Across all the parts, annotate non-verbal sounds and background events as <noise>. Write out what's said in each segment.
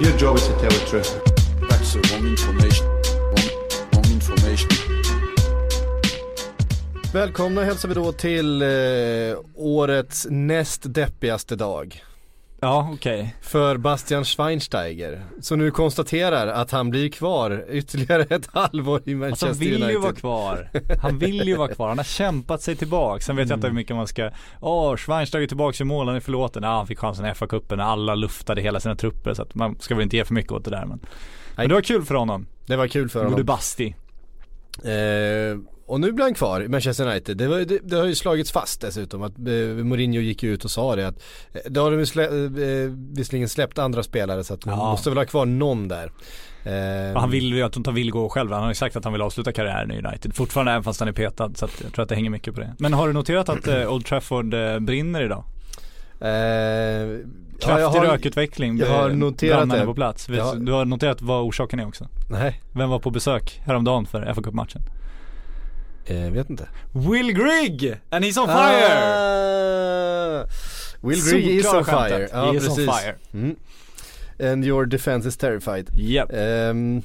Your job is to tell the truth. That's the wrong information. Wrong, wrong information. Välkomna hälsar vi då till eh, årets näst deppigaste dag. Ja, okej. För Bastian Schweinsteiger. Som nu konstaterar att han blir kvar ytterligare ett halvår i Alltså Manchester han vill United. ju vara kvar. Han vill ju vara kvar. Han har kämpat sig tillbaka. Sen vet jag inte hur mycket man ska, åh Schweinsteiger är tillbaka i mål, han är förlåten. Ja, han fick chansen i FA-cupen när alla luftade hela sina trupper. Så att man ska väl inte ge för mycket åt det där men. Men det var kul för honom. Det var kul för honom. Basti. Eh, och nu blir han kvar i Manchester United. Det, var, det, det har ju slagits fast dessutom att eh, Mourinho gick ut och sa det att eh, det har de slä, eh, visserligen släppt andra spelare så att man Ja. måste väl ha kvar någon där. Eh, han vill ju, inte han vill gå själv. Han har ju sagt att han vill avsluta karriären i United. Fortfarande även fast han är petad. Så att jag tror att det hänger mycket på det. Men har du noterat att eh, Old Trafford eh, brinner idag? eh, ja, Kraftig jag har- rökutveckling. jag har eh, noterat det. på plats. Ja. Du har noterat vad orsaken är också? Nej, Vem var på besök häromdagen för fa Cup-matchen? Eh, vet inte. Will Grigg! And he's on fire! Ah, Will Grigg is on Solklara fire. skämtet. Ja, He is on precis. fire. Mm. And your defense is terrified. Japp. Ehm,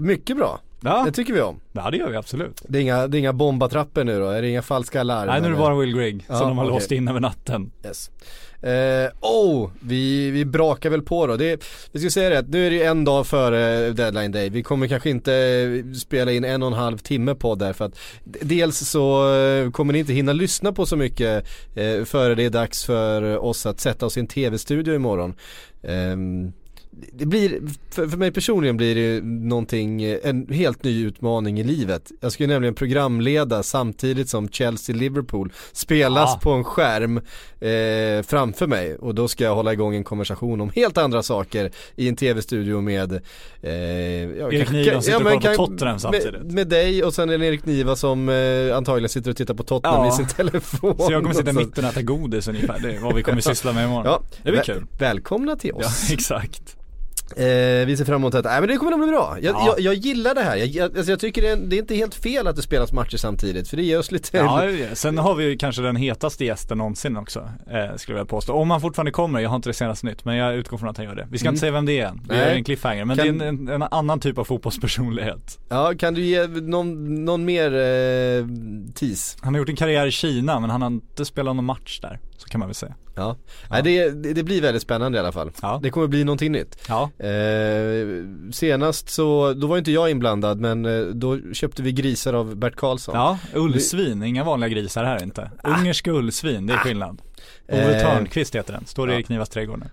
mycket bra. Ja, Det tycker vi om. ja, det gör vi absolut. Det är inga, det är inga bombatrappor nu då? Är det inga falska larm? Nej nu är det bara Will Grigg Ja, som de har okej. låst in över natten. Yes. Eh, oh, vi, vi brakar väl på då. Det, vi ska säga det att nu är det ju en dag före deadline day. Vi kommer kanske inte eh, spela in en och en halv timme på där för att dels så eh, kommer ni inte hinna lyssna på så mycket eh, före det är dags för oss att sätta oss i en tv-studio imorgon. Eh, det blir, för, för mig personligen blir det någonting, en helt ny utmaning i livet. Jag ska ju nämligen programleda samtidigt som Chelsea-Liverpool spelas Ja. på en skärm eh, framför mig och då ska jag hålla igång en konversation om helt andra saker i en tv-studio med eh, ja, Erik Niva sitter och kollar på Tottenham samtidigt. Med, med dig och sen en Erik Niva som eh, antagligen sitter och tittar på Tottenham Ja. i sin telefon. Så jag kommer sitta i mitten och äta godis ungefär. Det är vad vi kommer syssla med imorgon. Ja, Det blir kul. Välkomna till Ja, oss. <laughs> exakt. Eh, vi ser fram emot detta. Nej men det kommer nog bli bra. Jag, Ja. jag, jag gillar det här. Jag, alltså jag tycker det är, det är inte helt fel att det spelas matcher samtidigt för det ger oss lite Ja, sen har vi ju kanske den hetaste gästen någonsin också, eh, skulle jag vilja påstå. Om han fortfarande kommer, jag har inte det senaste nytt, men jag utgår från att han gör det. Vi ska Mm. inte säga vem det är än, Nej. är en cliffhanger, men Kan- det är en, en, en annan typ av fotbollspersonlighet. Ja, kan du ge någon, någon mer eh, tease? Han har gjort en karriär i Kina, men han har inte spelat någon match där, så kan man väl säga. Ja, Nej, det, det, blir väldigt spännande i alla fall. Ja. Det kommer bli någonting nytt. Ja, Eh, senast så, då var inte jag inblandad men eh, då köpte vi grisar av Bert Karlsson. ja ullsvin, inga vanliga grisar här inte. Ungerska ullsvin, det är skillnad. Ove Ah. Eh, Törnqvist heter den, står i ja. Erik Nivas trädgård nu.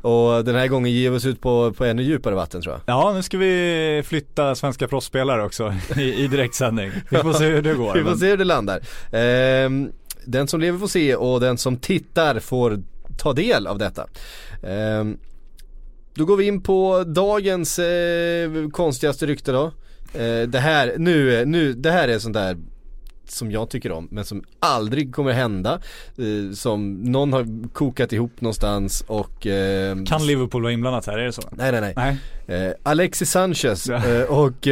<laughs> Och den här gången ger vi oss ut på, på ännu djupare vatten tror jag. Ja, nu ska vi flytta svenska proffsspelare också i, i direktsändning. Vi får se hur det går. <laughs> Vi får men- se hur det landar. Ehm, den som lever får se och den som tittar får ta del av detta. Ehm, då går vi in på dagens eh, konstigaste rykte då. Eh, det här, nu, nu, det här är sånt där som jag tycker om men som aldrig kommer hända. Eh, som någon har kokat ihop någonstans och ehm, Kan Liverpool vara inblandat här, är det så? Nej nej nej. Nej. Eh, Alexis Sanchez och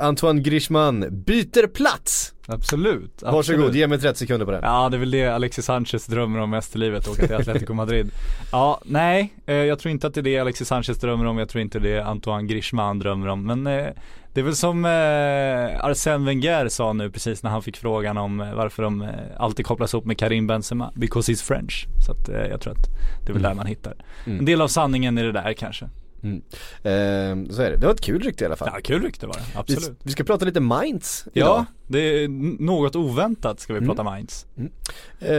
Antoine Griezmann byter plats. Absolut. Varsågod, absolut. ge mig 30 sekunder på den. Ja det är väl det Alexis Sanchez drömmer om mest i livet, åka till Atletico Madrid. <laughs> Ja, nej, eh, jag tror inte att det är det Alexis Sanchez drömmer om, jag tror inte det är Antoine Griezmann drömmer om. Men eh, det är väl som eh, Arsène Wenger sa nu precis när han fick frågan om varför de alltid kopplas ihop med Karim Benzema, because he's French. Så att jag tror att det är väl Mm. där man hittar. Mm. En del av sanningen i det där kanske. Eh, så är det. Det var ett kul rykte i alla fall. Ja, kul rykte var det, vi, absolut. vi ska prata lite Mainz Ja, idag. det är något oväntat ska vi Mm. prata Mainz. Eh,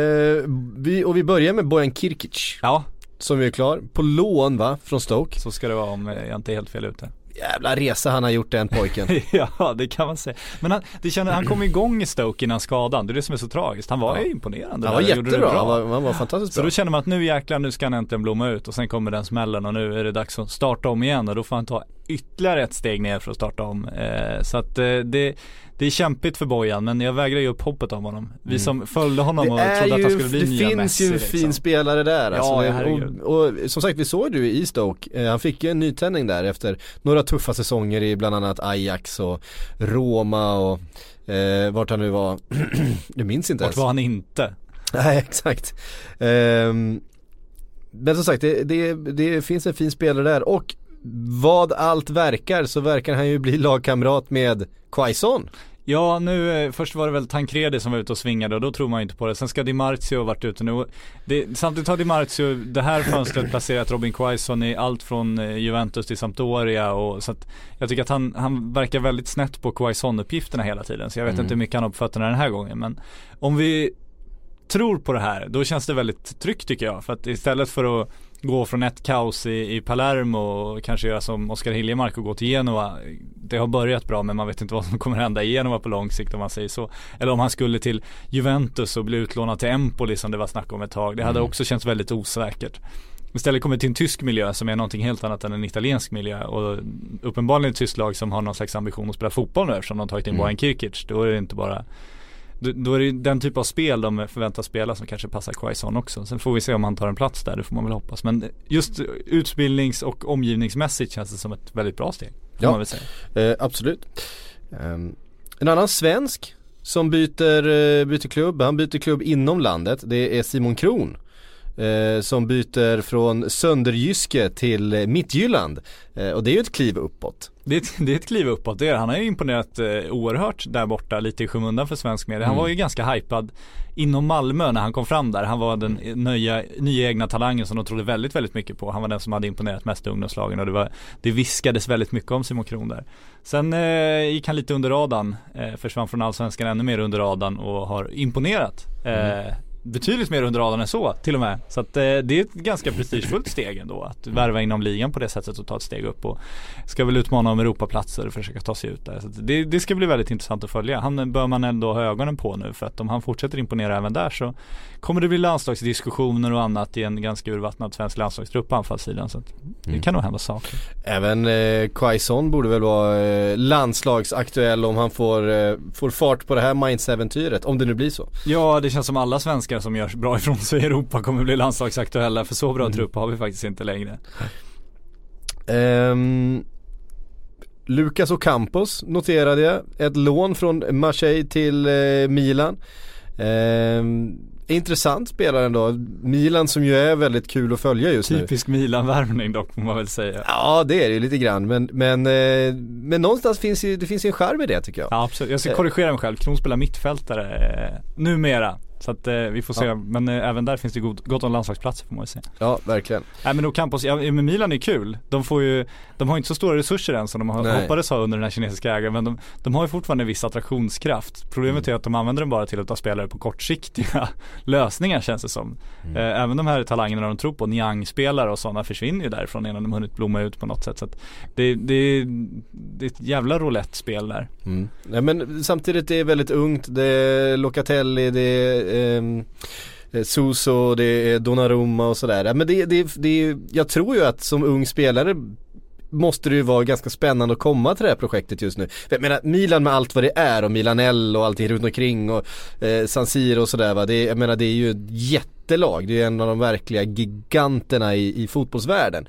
vi, och vi börjar med Bojan Kirkic Ja, som är klar på lån va, från Stoke. så ska det vara om eh, jag inte är helt fel ute. Jävla resa han har gjort den pojken. <laughs> ja det kan man säga. Men han, det kände, han kom igång i Stoke innan skadan, det är det som är så tragiskt. Han var Ja. ju imponerande Han var där, jättebra, bra. han var, han var fantastiskt Så bra. då känner man att nu jäklar, nu ska han äntligen blomma ut och sen kommer den smällen och nu är det dags att starta om igen och då får han ta ytterligare ett steg ner för att starta om. Eh, så att eh, det, det är kämpigt för Bojan men jag vägrar ge upp hoppet om honom. Vi som följde honom och Mm. Det trodde att han ju, skulle bli det nya finns Messi ju en liksom. fin spelare där Ja, alltså. och, och som sagt vi såg du i Stoke, eh, han fick ju en nytändning där efter några tuffa säsonger i bland annat Ajax och Roma och eh, vart han nu var, <clears throat> jag minns inte Vart ens. var han inte? Nej <laughs> exakt. Ehm, men som sagt det, det, det finns en fin spelare där och vad allt verkar så verkar han ju bli lagkamrat med Quaison. Ja nu, eh, först var det väl Tancredi som var ute och svingade och då tror man ju inte på det. Sen ska Di Marzio varit ute nu. Det, samtidigt har Di Marzio det här fönstret placerat Robin Quaison i allt från eh, Juventus till Sampdoria och så att jag tycker att han, han verkar väldigt snett på Quaison-uppgifterna hela tiden. Så jag vet Mm. inte hur mycket han har på fötterna den här gången. Men om vi tror på det här, då känns det väldigt tryggt tycker jag. För att istället för att gå från ett kaos i, i Palermo och kanske göra som Oskar Hiljemark och gå till Genoa. Det har börjat bra men man vet inte vad som kommer hända i Genoa på lång sikt om man säger så. Eller om han skulle till Juventus och bli utlånad till Empoli som det var snack om ett tag. Det hade också känts väldigt osäkert. Istället kommer till en tysk miljö som är någonting helt annat än en italiensk miljö och uppenbarligen ett tyskt lag som har någon slags ambition att spela fotboll nu eftersom de har tagit in Mm. Bojan Kirkic. Då är det inte bara då, är det den typ av spel de förväntas spela som kanske passar Quaison också. Sen får vi se om han tar en plats där, det får man väl hoppas. Men just utbildnings och omgivningsmässigt känns det som ett väldigt bra steg. Ja. Eh, absolut. Ehm, en annan svensk som byter, eh, byter klubb, han byter klubb inom landet, det är Simon Kron. Eh, som byter från Sönderjyske till Mittjylland. Eh, och det är ju ett kliv uppåt. Det är, ett, det är ett kliv uppåt, det är. Han har ju imponerat eh, oerhört där borta, lite i skymundan för svensk media. Han Mm. var ju ganska hypad inom Malmö när han kom fram där. Han var den nya, nya egna talangen som de trodde väldigt, väldigt mycket på. Han var den som hade imponerat mest i ungdomslagen och det, var, det viskades väldigt mycket om Simon Kron där. Sen eh, gick han lite under radarn, eh, försvann från allsvenskan ännu mer under radarn och har imponerat. Eh, Betydligt mer under radarn än så till och med. Så att eh, det är ett ganska prestigefullt steg ändå att värva inom ligan på det sättet och ta ett steg upp och ska väl utmana om Europaplatser och försöka ta sig ut där. Så det, det ska bli väldigt intressant att följa. Han bör man ändå ha ögonen på nu för att om han fortsätter imponera även där så kommer det bli landslagsdiskussioner och annat i en ganska urvattnad svensk landslagstrupp på anfallssidan. Så att det kan nog hända saker. Även eh, Quaison borde väl vara eh, landslagsaktuell om han får, eh, får fart på det här Mainz-äventyret, om det nu blir så. Ja, det känns som alla svenskar som gör bra ifrån sig i Europa kommer bli landslagsaktuella för så bra trupp har vi faktiskt inte längre. Ehm, Lucas Ocampos noterade jag, ett lån från Marseille till eh, Milan. Ehm, intressant spelare ändå, Milan som ju är väldigt kul att följa just nu. Typisk Milan-värvning dock får man väl säga. Ja det är det ju lite grann men, men, eh, men någonstans finns ju, det finns ju en charm i det tycker jag. Ja absolut, jag ska korrigera mig själv. Kron spelar mittfältare eh, numera. Så att eh, vi får se, Ja. men eh, även där finns det god, gott om landslagsplatser får man väl säga. Ja, verkligen. Nej men Ocampos, ja men Milan är kul. De får ju, de har inte så stora resurser än som de har, Nej. hoppades ha under den här kinesiska ägaren men de, de har ju fortfarande viss attraktionskraft. Problemet Mm. är att de använder den bara till att ta spelare på kortsiktiga <laughs> lösningar känns det som. Mm. Eh, även de här talangerna de tror på, Niang-spelare och sådana försvinner ju därifrån innan de hunnit blomma ut på något sätt. Så att det, det, det är ett jävla roulette-spel där. Mm. Nej, men samtidigt det är väldigt ungt, det är Locatelli, det är Ehm, eh, Suso, det är Donnarumma och sådär. Men det, det, det, jag tror ju att som ung spelare måste det ju vara ganska spännande att komma till det här projektet just nu. Jag menar Milan med allt vad det är och Milanell och allting runt omkring och eh, San Siro och sådär va. Det, jag menar det är ju ett jättelag, det är ju en av de verkliga giganterna i, i fotbollsvärlden.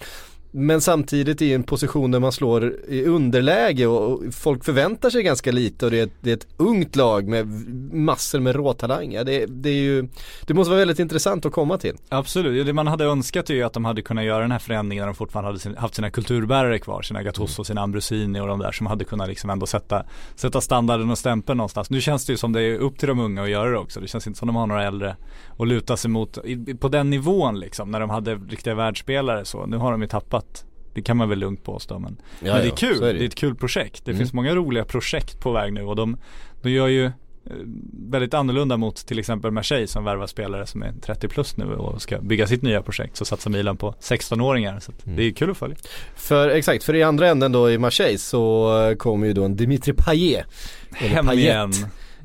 Men samtidigt i en position där man slår i underläge och folk förväntar sig ganska lite och det är ett, det är ett ungt lag med massor med råtalang. Ja, det, det är ju, det måste vara väldigt intressant att komma till. Absolut, det man hade önskat är ju att de hade kunnat göra den här förändringen när de fortfarande hade sin, haft sina kulturbärare kvar, sina Gattuso, sina Ambrosini och de där som hade kunnat liksom ändå sätta, sätta standarden och stämpeln någonstans. Nu känns det ju som det är upp till de unga att göra det också. Det känns inte som de har några äldre att luta sig mot på den nivån liksom, när de hade riktiga världsspelare så. Nu har de ju tappat det kan man väl lugnt påstå men, Ja, men det är kul, är det. det är ett kul projekt. Det Mm. finns många roliga projekt på väg nu och de, de gör ju eh, väldigt annorlunda mot till exempel Marseille som värvar spelare som är 30 plus nu och ska bygga sitt nya projekt så satsar Milan på 16-åringar så att det är kul att följa. För exakt, för i andra änden då i Marseille så kommer ju då en Dimitri Payet. Hem Payet, igen.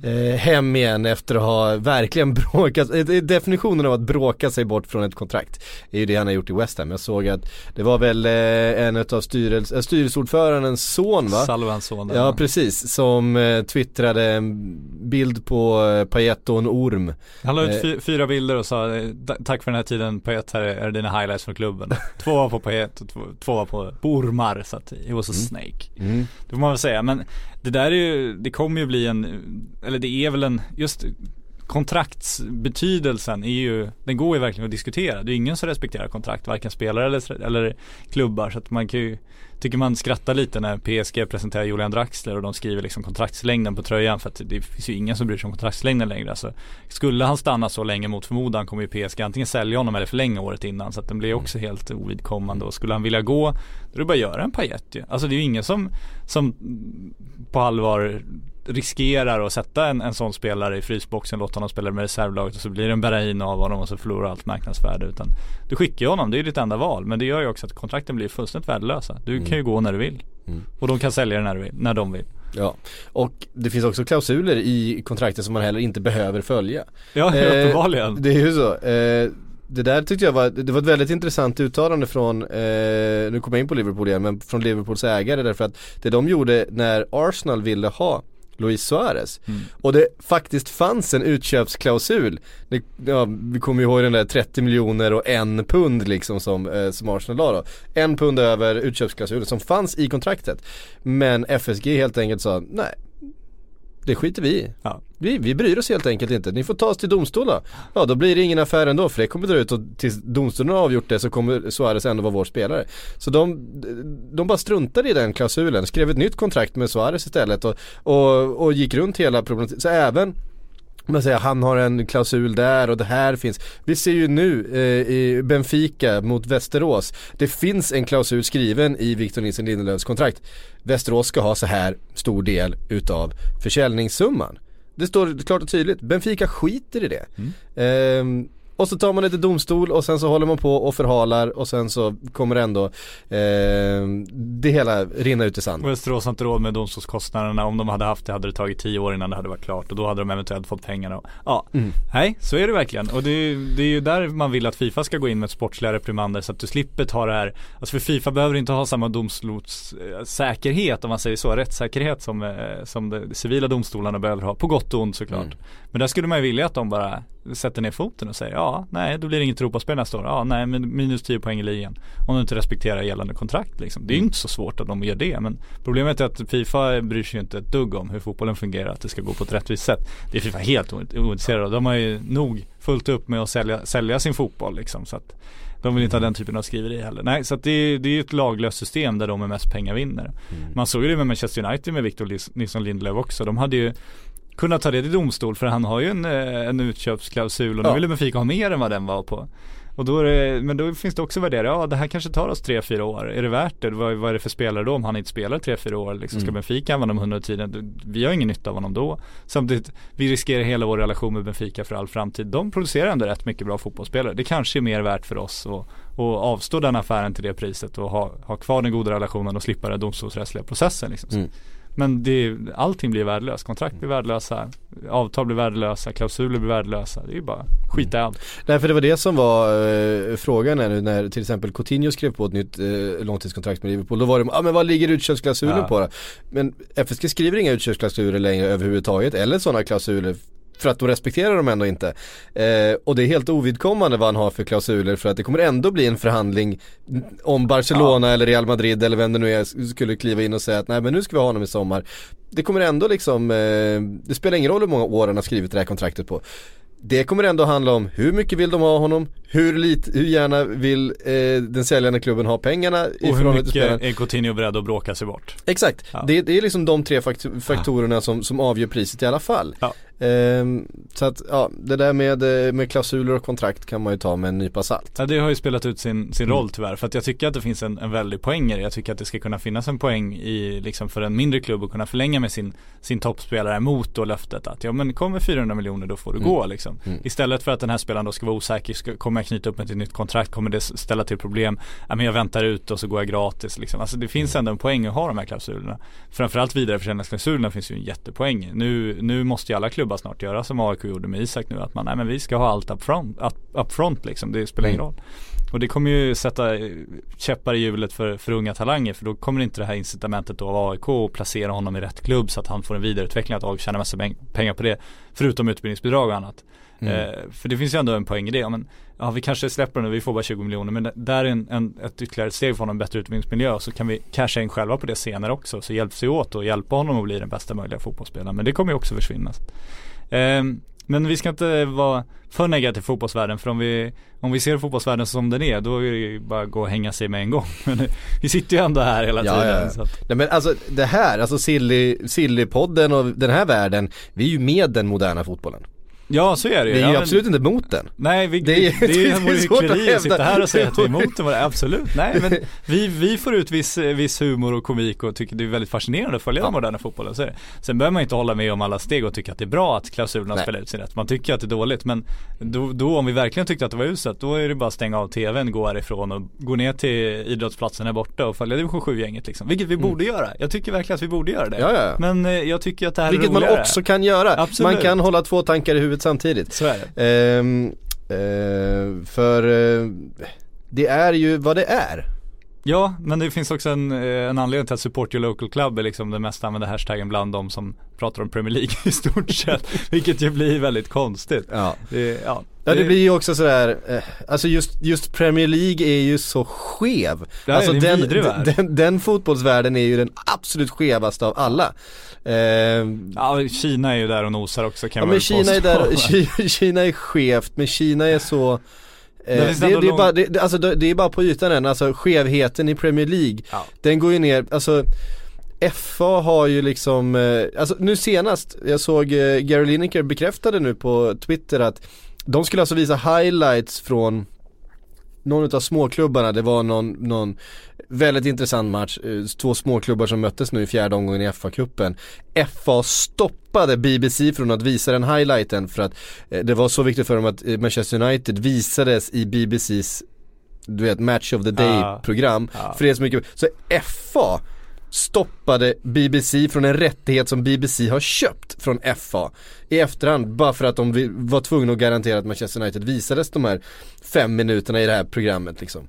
Eh, hem igen efter att ha verkligen <laughs> bråkat, eh, definitionen av att bråka sig bort från ett kontrakt är ju det han har gjort i West Ham. Jag såg att det var väl eh, en av styrelse, äh, styrelseordförandens son va? Salvans son. Ja precis, som eh, twittrade en bild på eh, Payet och en orm. Han la ut Eh. fy, fyra bilder och sa eh, "Ta- tack för den här tiden Payet, här är, dina highlights från klubben. <laughs> två var på Payet och två, två var på, ormar så att he was a snake. Det får man väl säga men det där är ju, det kommer ju bli en, eller det är väl en, just kontraktsbetydelsen är ju, den går ju verkligen att diskutera. Det är ingen som respekterar kontrakt, varken spelare eller, eller klubbar. Så att man kan ju, tycker man skrattar lite när PSG presenterar Julian Draxler och de skriver liksom kontraktslängden på tröjan för att det finns ju ingen som bryr sig om kontraktslängden längre. Alltså, skulle han stanna så länge mot förmodan kommer ju PSG antingen sälja honom eller förlänga året innan så att den blir också helt ovidkommande och skulle han vilja gå då är det bara att göra en pajet ju. Alltså det är ju ingen som, som på allvar riskerar att sätta en, en sån spelare i frysboxen, låta honom spela med reservlaget och så blir det en Berahino av honom och så förlorar allt marknadsvärde. Utan du skickar ju honom, det är ju ditt enda val. Men det gör ju också att kontrakten blir fullständigt värdelösa. Du kan ju gå när du vill. Och de kan sälja det när, du vill, när de vill. Ja, och det finns också klausuler i kontraktet som man heller inte behöver följa. Ja, <laughs> Eh, uppenbarligen. Det är ju så. Eh, det där tyckte jag var, det var ett väldigt intressant uttalande från, eh, nu kommer jag in på Liverpool igen, men från Liverpools ägare därför att det de gjorde när Arsenal ville ha Luis Suarez. Och det faktiskt fanns en utköpsklausul. Det, ja, vi kommer ju ihåg den där 30 miljoner och en pund liksom som, eh, som Arsenal la då. En pund över utköpsklausulen som fanns i kontraktet. Men FSG helt enkelt sa, nej, det skiter vi i. Ja. Vi, vi bryr oss helt enkelt inte. Ni får ta oss till domstol då. Ja då blir det ingen affär ändå för det kommer dra ut och tills domstolen har avgjort det så kommer Suarez ändå vara vår spelare. Så de, de bara struntade i den klausulen, skrev ett nytt kontrakt med Suarez istället och, och, och gick runt hela problematiken. Så även om jag säger, han har en klausul där och det här finns. Vi ser ju nu eh, i Benfica mot Västerås. Det finns en klausul skriven i Victor Nilsson Lindelöfs kontrakt. Västerås ska ha så här stor del utav försäljningssumman. Det står klart och tydligt. Benfica skiter i det. Ehm, och så tar man det till domstol och sen så håller man på och förhalar och sen så kommer ändå ehm, det hela rinna ut i sand. Västerås har inte råd med domstolskostnaderna. Om de hade haft det hade det tagit tio år innan det hade varit klart och då hade de eventuellt fått pengarna. Ja, nej så är det verkligen. Och det är, det är ju där man vill att Fifa ska gå in med sportsliga reprimander så att du slipper ta det här. Alltså för Fifa behöver inte ha samma domstolssäkerhet om man säger så, rättssäkerhet som, eh, som de civila domstolarna behöver ha. På gott och ont såklart. Men där skulle man ju vilja att de bara sätter ner foten och säger ja, nej då blir det inget Europaspel nästa år. Ja, nej men minus 10 poäng i ligan. Om du inte respekterar gällande kontrakt liksom. Det är ju inte så svårt att de gör det. Men problemet är att Fifa bryr sig ju inte ett dugg om hur fotbollen fungerar. Att det ska gå på ett rättvist sätt. Det är Fifa helt ointresserade av. De har ju nog fullt upp med att sälja, sälja sin fotboll liksom. Så att de vill inte ha den typen av skriveri heller. Nej, så det, är, det är ju ett laglöst system där de med mest pengar vinner. Man såg ju det med Manchester United med Victor Nilsson Lindelöf också. De hade ju kunnat ta det till domstol för han har ju en, eh, en utköpsklausul och nu Ja. ville Benfica ha mer än vad den var på. Och då det, men då finns det också värderingar, ja det här kanske tar oss 3-4 år, är det värt det? Vad, vad är det för spelare då om han inte spelar 3-4 år? Liksom, ska Benfica använda dem under tiden? Vi har ingen nytta av honom då. Samtidigt, vi riskerar hela vår relation med Benfica för all framtid. De producerar ändå rätt mycket bra fotbollsspelare. Det kanske är mer värt för oss att att avstå den affären till det priset och ha, ha kvar den goda relationen och slippa den domstolsrättsliga processen. Liksom. Mm. Men det, allting blir värdelöst. Kontrakt blir värdelösa, avtal blir värdelösa, klausuler blir värdelösa. Det är ju bara skita i allt. Nej för det var det som var eh, frågan här nu när till exempel Coutinho skrev på ett nytt eh, långtidskontrakt med Liverpool. Då var det, ja ah, men vad ligger utköpsklausulen Ja. på då? Men FSG skriver inga utköpsklausuler längre överhuvudtaget eller sådana klausuler för att de respekterar dem ändå inte. Eh, och det är helt ovidkommande vad han har för klausuler för att det kommer ändå bli en förhandling om Barcelona eller Real Madrid eller vem det nu är skulle kliva in och säga att nej men nu ska vi ha honom i sommar. Det kommer ändå liksom, eh, det spelar ingen roll hur många år han har skrivit det här kontraktet på. Det kommer ändå handla om hur mycket vill de ha honom, hur, lite, hur gärna vill eh, den säljande klubben ha pengarna i Och hur mycket är Coutinho beredd att bråka sig bort? Exakt, Ja. det, det är liksom de tre fakt- faktorerna som, som avgör priset i alla fall. Ja. Ehm, så att ja, det där med, eh, med klausuler och kontrakt kan man ju ta med en nypa salt. Ja det har ju spelat ut sin, sin Mm. roll tyvärr för att jag tycker att det finns en, en väldig poäng i det. Jag tycker att det ska kunna finnas en poäng i liksom för en mindre klubb att kunna förlänga med sin, sin toppspelare mot då löftet att ja men kommer 400 miljoner då får du Mm. gå liksom. Mm. Istället för att den här spelaren då ska vara osäker, ska, kommer jag knyta upp med ett nytt kontrakt, kommer det ställa till problem? Ja men jag väntar ut och så går jag gratis liksom. Alltså det finns ändå en poäng att ha de här klausulerna. Framförallt vidareförsäljningsklausulerna finns ju en jättepoäng nu, nu måste ju alla klubbar snart göra som AIK gjorde med Isak nu att man, nej men vi ska ha allt up front, up, front liksom, det spelar ingen Mm. roll. Och det kommer ju sätta eh, käppar i hjulet för, för unga talanger för då kommer inte det här incitamentet då av AIK att placera honom i rätt klubb så att han får en vidareutveckling, att AIK tjänar massa peng- pengar på det. Förutom utbildningsbidrag och annat. Mm. Eh, för det finns ju ändå en poäng i det. Ja, men, ja vi kanske släpper den nu, vi får bara 20 miljoner men där är en, en, ett ytterligare steg för honom, bättre utbildningsmiljö så kan vi casha in själva på det senare också. Så hjälps vi åt och hjälpa honom att bli den bästa möjliga fotbollsspelaren. Men det kommer ju också försvinna. Ehm, men vi ska inte vara för negativa till fotbollsvärlden för om vi, om vi ser fotbollsvärlden som den är då är det ju bara att gå och hänga sig med en gång. <laughs> Men vi sitter ju ändå här hela Ja, tiden. ja. Så att, Nej men alltså det här, alltså Silly, Sillypodden och den här världen, vi är ju med den moderna fotbollen. Ja så är det ju. Vi är Ja, ju men- absolut inte mot den. Nej, vi, Det det, är- det, det är vore svårt att hyckleri att sitta här och säga att vi är emot det. Absolut, nej men <laughs> vi, vi får ut viss, viss humor och komik och tycker det är väldigt fascinerande att följa den moderna fotbollen. Så är det. Sen behöver man inte hålla med om alla steg och tycka att det är bra att klausulerna Nej. spelar ut sin rätt. Man tycker att det är dåligt men då, då om vi verkligen tyckte att det var uselt då är det bara att stänga av tvn, gå härifrån och gå ner till idrottsplatsen här borta och följa division 7-gänget liksom. Vilket vi borde göra. Jag tycker verkligen att vi borde göra det. Ja, ja. Men eh, jag tycker att det här Vilket är man roligare. också kan göra. Absolut. Man kan hålla två tankar i huvudet samtidigt. Så är det. Ehm, eh, för eh, det är ju vad det är. Ja, men det finns också en, eh, en anledning till att Support Your Local Club är liksom den mest använda hashtaggen bland de som pratar om Premier League i stort <laughs> sett. Vilket ju blir väldigt konstigt. Ja. Det, ja, Ja det blir ju också sådär, eh, alltså just, just Premier League är ju så skev. Ja, alltså den, värld. den, den fotbollsvärlden är ju den absolut skevaste av alla. Ehm, Ja, Kina är ju där och nosar också kan ja man men Kina är där, <laughs> Kina är skevt men Kina är så Eh, det, är bara, det, det- alltså, det, det är bara på ytan än, alltså skevheten i Premier League Ja. Den går ju ner, alltså FA har ju liksom, eh, alltså nu senast, jag såg eh, Gary Lineker bekräftade nu på Twitter att de skulle alltså visa highlights från någon av småklubbarna, det var någon, någon väldigt intressant match, eh, två småklubbar som möttes nu i fjärde omgången i FA-cupen. FA stoppade BBC från att visa den highlighten för att eh, det var så viktigt för dem att eh, Manchester United visades i BBCs du vet, match of the day Ja. program. Ja. För det är så mycket, så FA stoppade BBC från en rättighet som BBC har köpt från FA i efterhand bara för att de var tvungna att garantera att Manchester United visades de här fem minuterna i det här programmet liksom.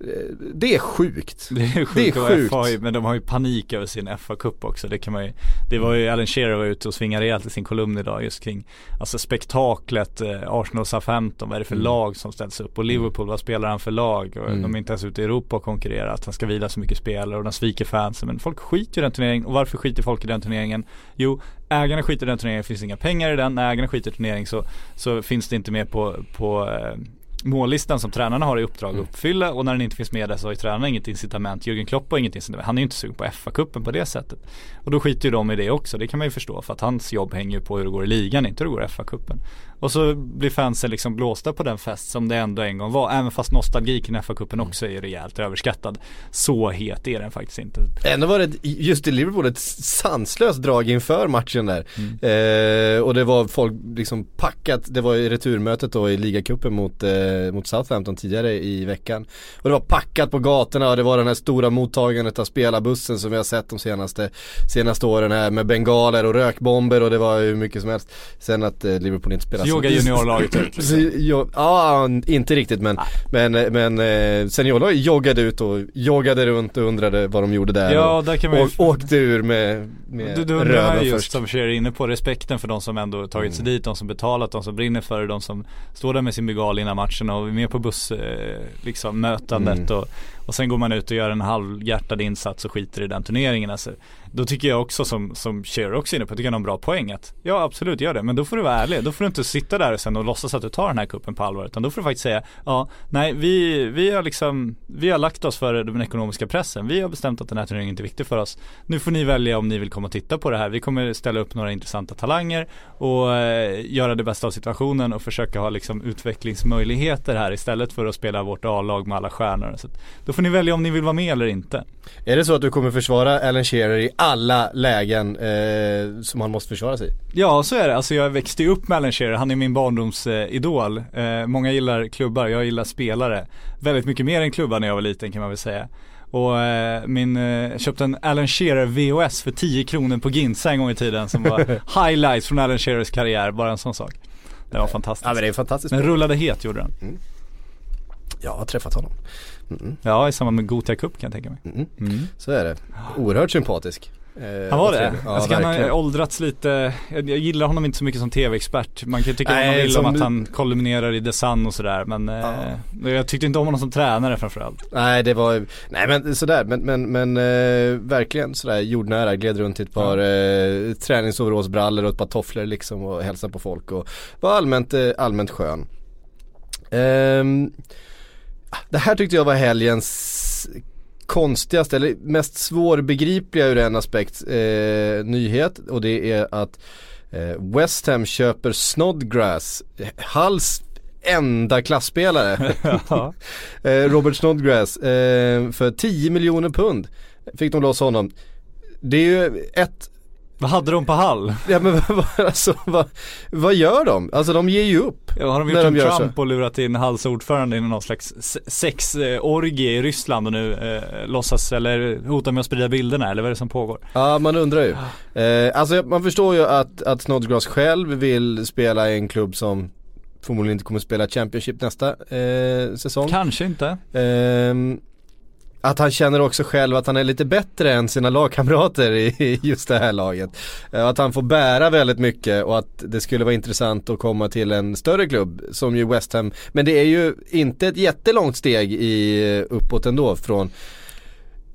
Eh, Det är sjukt. Det är sjukt, Det är sjukt. FA men de har ju panik över sin FA-cup också. Det kan man ju, det var ju Alan Shearer var ute och svingade rejält i sin kolumn idag just kring Alltså spektaklet, eh, Arsenal Southampton, vad är det för Mm. lag som ställs upp? Och Liverpool, vad spelar han för lag? Och Mm. de är inte ens ute i Europa och konkurrerar, att han ska vila så mycket spelare och de sviker fansen. Men folk skiter i den turneringen, och varför skiter folk i den turneringen? Jo, ägarna skiter i den turneringen, det finns inga pengar i den. När ägarna skiter i turneringen så, så finns det inte med på, på eh, mållistan som tränarna har i uppdrag Mm. att uppfylla och när den inte finns med där så har ju tränarna inget incitament. Jürgen Klopp har inget incitament. Han är ju inte sugen på FA-cupen på det sättet. Och då skiter ju de i det också. Det kan man ju förstå för att hans jobb hänger ju på hur det går i ligan, inte hur det går i FA-cupen. Och så blir fansen liksom blåsta på den fest som det ändå en gång var. Även fast nostalgi kring FA-cupen också är rejält överskattad. Så het är den faktiskt inte. Ändå var det just i Liverpool ett sanslöst drag inför matchen där. Mm. Eh, och det var folk liksom packat, det var i returmötet då i ligacupen mot, eh, mot Southampton tidigare i veckan. Och det var packat på gatorna och det var den här stora mottagandet av spelarbussen som vi har sett de senaste, senaste åren här med bengaler och rökbomber och det var hur mycket som helst. Sen att eh, Liverpool inte spelar Så joggar juniorlaget ut. <laughs> Så, jo, ja, inte riktigt men, men, men eh, seniorlaget joggade ut och joggade runt och undrade vad de gjorde där. Ja, där kan man ju och åkte ur med, med Du, du undrar just först. som Cher är inne på respekten för de som ändå tagit sig dit, de som betalat, de som brinner för det, de som står där med sin bengal innan matchen och är med på buss, eh, liksom Mm. och, och sen går man ut och gör en halvhjärtad insats och skiter i den turneringen. Alltså, då tycker jag också som, som Cher också är inne på, tycker jag är en bra poäng att ja absolut gör det, men då får du vara ärlig. Då får du inte sitta där sen och låtsas att du tar den här kuppen på allvar, utan då får du faktiskt säga ja, nej vi, vi har liksom, vi har lagt oss för den ekonomiska pressen. Vi har bestämt att den här turneringen inte är viktig för oss. Nu får ni välja om ni vill komma och titta på det här. Vi kommer ställa upp några intressanta talanger och eh, göra det bästa av situationen och försöka ha liksom utvecklingsmöjligheter här istället för att spela vårt A-lag med alla stjärnor. Så då får ni välja om ni vill vara med eller inte. Är det så att du kommer försvara Alan Shearer i alla lägen eh, som han måste försvara sig? Ja så är det, alltså jag växte ju upp med Alan Shearer, han är min barndomsidol. Eh, många gillar klubbar, jag gillar spelare. Väldigt mycket mer än klubbar när jag var liten kan man väl säga. Och eh, min, eh, köpte en Alan Shearer VOS för 10 kronor på Ginza en gång i tiden som var <laughs> highlights från Alan Shearers karriär, bara en sån sak. Det var fantastiskt. Ja men det är fantastiskt. Men rullade het gjorde den. Jag har träffat honom. Mm. Ja i samband med Gothia Cup kan jag tänka mig. Mm. Mm. Så är det. Oerhört sympatisk. Eh, Han var det? Ja, jag han har åldrats lite, jag, jag gillar honom inte så mycket som tv-expert. Man kan tycka vad man Nej, vill som om att du- han kolumnerar i The Sun och sådär men eh, jag tyckte inte om honom som tränare framförallt. Nej det var, nej men sådär men, men, men eh, verkligen sådär jordnära, gled runt i ett par eh, träningsoverallsbrallor och ett par tofflor liksom och hälsade på folk och var allmänt, eh, allmänt skön. Det här tyckte jag var helgens konstigaste eller mest svårbegripliga ur en aspekt eh, nyhet och det är att eh, West Ham köper Snodgrass, Halls enda klassspelare. <laughs> Ja. Eh, Robert Snodgrass eh, för 10 miljoner pund fick de loss honom. Det är ju ett, Vad hade de på Hall? <laughs> ja men alltså, vad, vad gör de? Alltså de ger ju upp. Ja, har de gjort de en så. Trump och lurat in Halls ordförande i någon slags se- sexorgie i Ryssland och nu eh, låtsas eller hotar med att sprida bilderna eller vad är det som pågår? Ja man undrar ju. Eh, alltså man förstår ju att, att Snodgrass själv vill spela i en klubb som förmodligen inte kommer spela Championship nästa eh, säsong. Kanske inte. Ehm, att han känner också själv att han är lite bättre än sina lagkamrater i just det här laget. Eh, Att han får bära väldigt mycket och att det skulle vara intressant att komma till en större klubb som ju West Ham. Men det är ju inte ett jättelångt steg i, uppåt ändå från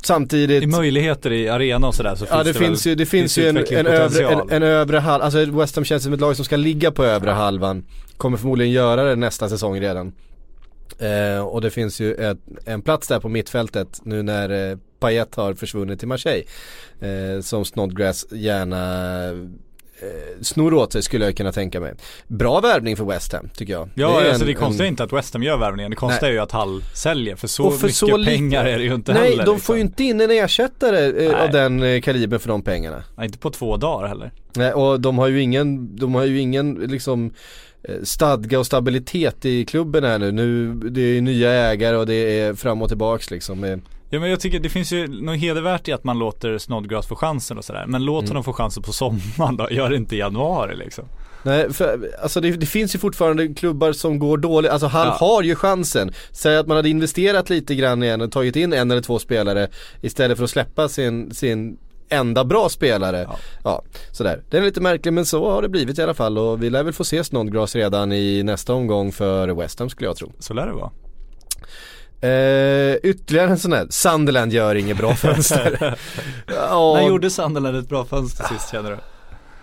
Samtidigt I möjligheter i arena och sådär så Ja finns det, det finns väl, ju, det finns ju en, en, övre, en, en övre halv, alltså West Ham känns som ett lag som ska ligga på övre halvan Kommer förmodligen göra det nästa säsong redan eh, Och det finns ju ett, en plats där på mittfältet nu när eh, Payet har försvunnit till Marseille eh, Som Snodgrass gärna eh, snor åt sig skulle jag kunna tänka mig Bra värvning för West Ham tycker jag Ja är alltså en- det konstiga är en- inte att West Ham gör värvningen, det konstiga Nej. är ju att Hall säljer för så för mycket så lite- pengar är det ju inte Nej heller de liksom. får ju inte in en ersättare eh, Nej. av den eh, kalibern för de pengarna Nej, inte på två dagar heller. Nej och de har ju ingen, de har ju ingen liksom stadga och stabilitet i klubben här nu. nu det är ju nya ägare och det är fram och tillbaks liksom. Eh, Ja men jag tycker det finns ju något hedervärt i att man låter Snodgrass få chansen och sådär. Men låt Mm. honom få chansen på sommaren då, gör det inte i januari liksom. Nej, för, alltså det, det finns ju fortfarande klubbar som går dåligt, alltså han Ja. har ju chansen. Säg att man hade investerat lite grann igen och tagit in en eller två spelare istället för att släppa sin, sin enda bra spelare. Ja. Ja. sådär. Den är lite märklig men så har det blivit i alla fall och vi lär väl få se Snodgrass redan i nästa omgång för West Ham skulle jag tro. Så lär det vara. Eh, ytterligare en sån här, Sunderland gör inget bra fönster. <laughs> ja, När gjorde Sunderland ett bra fönster sist känner du?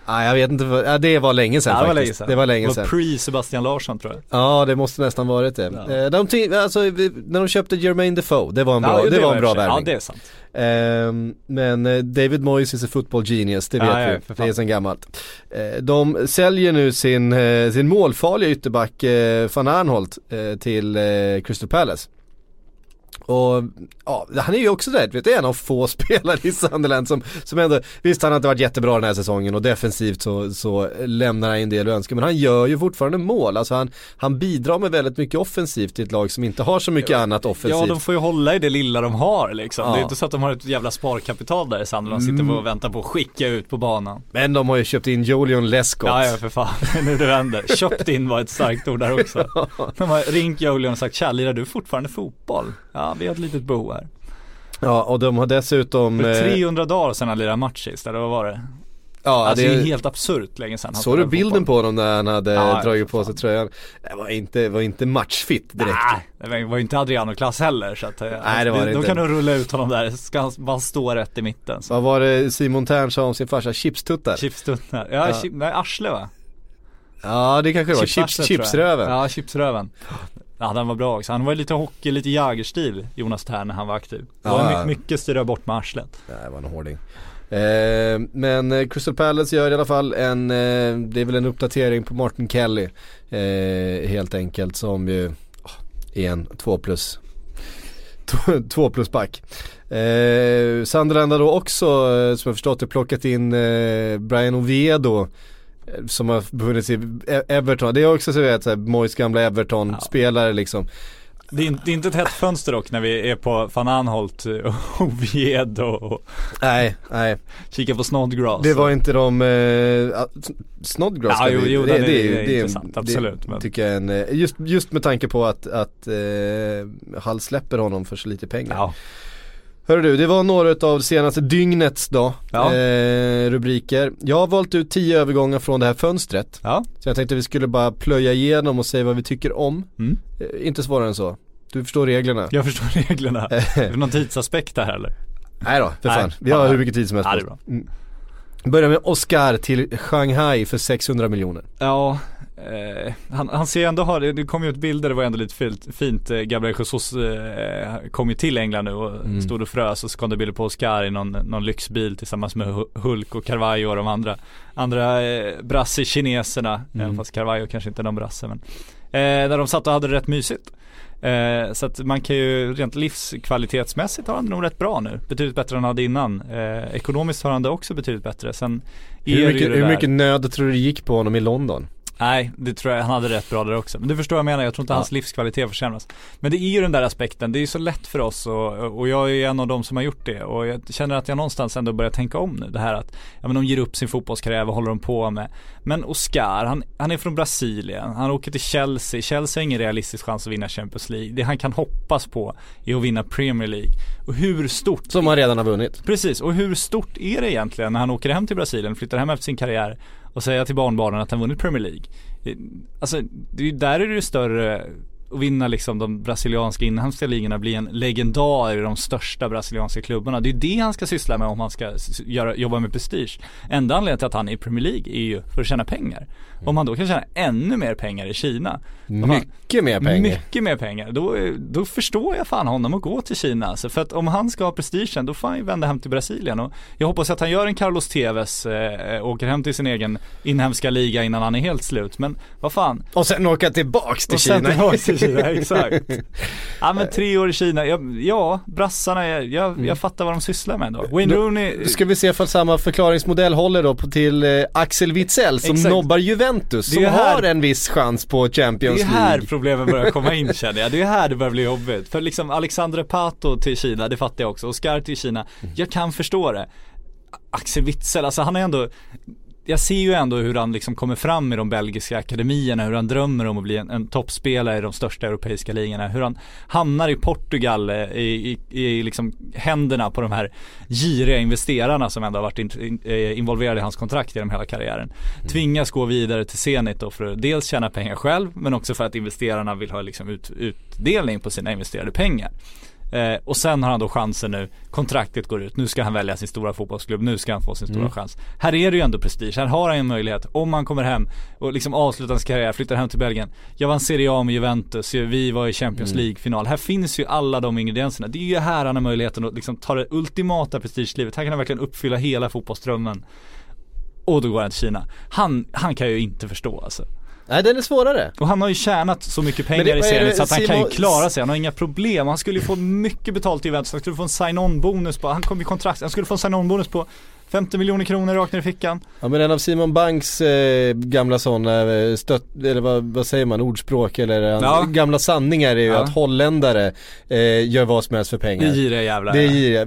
nej, jag vet inte, vad- ja, det var länge sedan Ja, det var faktiskt. länge sedan. Det var länge Det sedan. var pre-Sebastian Larsson tror jag. Ja det måste nästan varit det. Ja. Eh, de alltså, när de köpte Jermaine Defoe, det var en bra, Ja, det var en och bra värvning. Ja det är sant. Ehm, men eh, David Moyes is a football genius, det vet Ja, ja, vi. för Det är sen gammalt. Eh, de säljer nu sin, eh, sin målfarliga ytterback van Arnholt till Crystal Palace. Och ja, han är ju också där, vet du, en av få <laughs> spelare i Sunderland som, som ändå, visst han har inte varit jättebra den här säsongen och defensivt så, så lämnar han en del önska men han gör ju fortfarande mål, alltså han, han bidrar med väldigt mycket offensivt i ett lag som inte har så mycket annat offensivt. Ja de får ju hålla i det lilla de har liksom. Ja. Det är inte så att de har ett jävla sparkapital där i Sunderland sitter Mm. och väntar på att skicka ut på banan. Men de har ju köpt in Julian Lescott. Ja ja för fan, <laughs> nu det vänder. Köpt in var ett starkt ord där också. <laughs> De har ringt Julian och sagt tja, lirar du fortfarande fotboll? Ja vi har ett litet behov här. Ja och de har dessutom För eh, 300 dagar sedan han lirade match sist, eller vad var det? Ja, alltså det är det, helt absurt länge sedan såg du bilden på honom när han hade Ja, dragit på sig tröjan? Det var inte, var inte matchfit direkt. Nej, det var ju inte Adriano-klass heller så att, Nej, det var det Då inte. kan du rulla ut honom där, ska han bara stå rätt i mitten. Så. Vad var det Simon Tern sa om sin farsa? Chipstuttar? Chipstuttar, ja, Ja. Chip, nej arsle va? Ja det kanske det var, Chips, chipsröven. Ja, chipsröven. Ja, den var bra också. Han var lite hockey, lite Jagerstil, Jonas Tern när han var aktiv. Det var Ja, my- ja. mycket styra bort med arslet. Nej, det var en hårding. Eh, men eh, Crystal Palace gör i alla fall en, eh, det är väl en uppdatering på Martin Kelly. Eh, helt enkelt som ju är en 2 plus, <laughs> 2 plus back. Eh, Sunderland har då också, eh, som jag förstått det, plockat in eh, Brian Oviedo. Eh, Som har befunnit sig i E- Everton. Det är också så vet, så här, Moyes gamla Everton-spelare liksom. Det är, inte, det är inte ett hett fönster dock när vi är på van Anholt och Oviedo och Nej, nej. kikar på Snodgrass. Det var inte de, eh, Snodgrass Ja, jo, jo, det, är- det, det är det, intressant, absolut, Det men- tycker jag är en, eh, just, just med tanke på att, att eh, Hall släpper honom för så lite pengar. Ja, Hörru du, det var några av senaste dygnets då, Ja. eh, rubriker. Jag har valt ut tio övergångar från det här fönstret. ja. Så jag tänkte vi skulle bara plöja igenom och säga vad vi tycker om. Mm. Eh, inte svårare än så. Du förstår reglerna. Jag förstår reglerna. Är det någon tidsaspekt där eller? Nej då, för Nej, fan. Vi har hur mycket tid som helst Ja, det är bra. Mm. Börjar med Oscar till Shanghai för 600 miljoner. Ja, eh, han, han ser ändå ha, det kom ju ut bilder, det var ändå lite fint, fint eh, Gabriel Jesus eh, kom ju till England nu och Mm. stod och frös och så kom det bilder på Oscar i någon, någon lyxbil tillsammans med Hu- Hulk och Carvalho och de andra, andra eh, brasse-kineserna, Mm. även fast Carvalho kanske inte är någon brasse men eh, Där de satt och hade det rätt mysigt Eh, så att man kan ju rent livskvalitetsmässigt har han det nog rätt bra nu. Betydligt bättre än han hade innan. Eh, ekonomiskt har han det också betydligt bättre. Sen Hur ju mycket, hur mycket nöd tror du det gick på honom i London? Nej, det tror jag han hade rätt bra där också. Men du förstår vad jag menar, jag tror inte Ja. hans livskvalitet försämras. Men det är ju den där aspekten, det är ju så lätt för oss och, och jag är en av dem som har gjort det. Och jag känner att jag någonstans ändå börjar tänka om nu. Det här att, ja men de ger upp sin fotbollskarriär, vad håller de på med? Men Oscar, han, han är från Brasilien, han åker till Chelsea. Chelsea har ingen realistisk chans att vinna Champions League. Det han kan hoppas på är att vinna Premier League. Och hur stort Som han redan har vunnit. Precis, och hur stort är det egentligen när han åker hem till Brasilien, flyttar hem efter sin karriär och säger till barnbarnen att han vunnit Premier League? Eh, Alltså, det är där är det ju större att vinna liksom de brasilianska inhemska ligorna, bli en legendar i de största brasilianska klubbarna. Det är ju det han ska syssla med om han ska göra, jobba med prestige. Enda anledningen till att han är i Premier League är ju för att tjäna pengar. Om han då kan tjäna ännu mer pengar i Kina Mycket mer pengar. mycket mer pengar. Då, då förstår jag fan honom att gå till Kina. Alltså, för att om han ska ha prestigen då får han ju vända hem till Brasilien. Och jag hoppas att han gör en Carlos Tevez, eh, åker hem till sin egen inhemska liga innan han är helt slut. Men vad fan. Och sen åka tillbaks till Och sen Kina. tillbaka till Kina, <laughs> exakt. Ja men tre år i Kina, ja, ja brassarna, jag, jag, jag fattar vad de sysslar med då. Wayne Mm. Rooney, Nu ska vi se ifall samma förklaringsmodell håller då till eh, Axel Witsell som Exakt. nobbar Juventus. Som har en viss chans på Champions är här League. problemen börjar komma in <laughs> känner jag. Det är här det börjar bli jobbigt. För liksom Alexandre Pato till Kina, det fattar jag också. Oscar till Kina, jag kan förstå det. Axel Witsel, alltså han är ändå jag ser ju ändå hur han liksom kommer fram i de belgiska akademierna, hur han drömmer om att bli en, en toppspelare i de största europeiska ligorna. Hur han hamnar i Portugal eh, i, i, i liksom händerna på de här giriga investerarna som ändå har varit in, eh, involverade i hans kontrakt genom hela karriären. Tvingas gå vidare till Zenit då för att dels tjäna pengar själv men också för att investerarna vill ha liksom ut, utdelning på sina investerade pengar. Eh, och sen har han då chansen nu, kontraktet går ut, nu ska han välja sin stora fotbollsklubb, nu ska han få sin stora Mm. chans. Här är det ju ändå prestige, här har han en möjlighet, om han kommer hem och liksom avslutar sin karriär, flyttar hem till Belgien. Jag vann Serie A med Juventus, vi var i Champions Mm. League-final. Här finns ju alla de ingredienserna. Det är ju här han har möjligheten att liksom ta det ultimata prestigelivet. Här kan han verkligen uppfylla hela fotbollsdrömmen. Och då går han till Kina. Han, han kan ju inte förstå alltså. Nej den är svårare. Och han har ju tjänat så mycket pengar det- i serien så att han kan ju Simon- klara sig, han har inga problem. Han skulle ju få mycket betalt i Juventus, han skulle få en sign-on bonus på, han kom i kontrakt, han skulle få en sign-on bonus på 50 miljoner kronor rakt ner i fickan. Ja men en av Simon Banks eh, gamla sådana eh, stött, eller vad, vad säger man, ordspråk eller hans Ja. gamla sanningar är ju Ja. att holländare eh, gör vad som helst för pengar. Det är giriga jävlar. Det är giriga.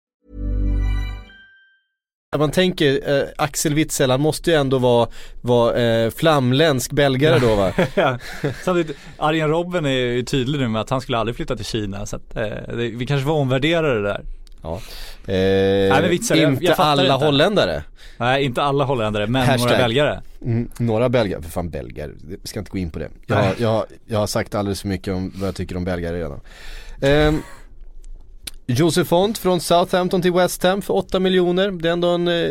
Man tänker, eh, Axel Witsel, han måste ju ändå vara, vara eh, flamländsk belgare då va? <laughs> Ja. Samtidigt, Arjen Robben är ju tydlig nu med att han skulle aldrig flytta till Kina så att, eh, det, vi kanske får omvärdera det där. Ja. Eh, men Witsel, jag- inte jag fattar alla inte. holländare. Nej, inte alla holländare men Hashtag. några belgare. Mm, några belgare, för fan belgare, vi ska inte gå in på det. Jag, har- Nej. jag, har- jag har sagt alldeles för mycket om vad jag tycker om belgare redan. Josef Font från Southampton till West Ham för 8 miljoner. Det är ändå en eh,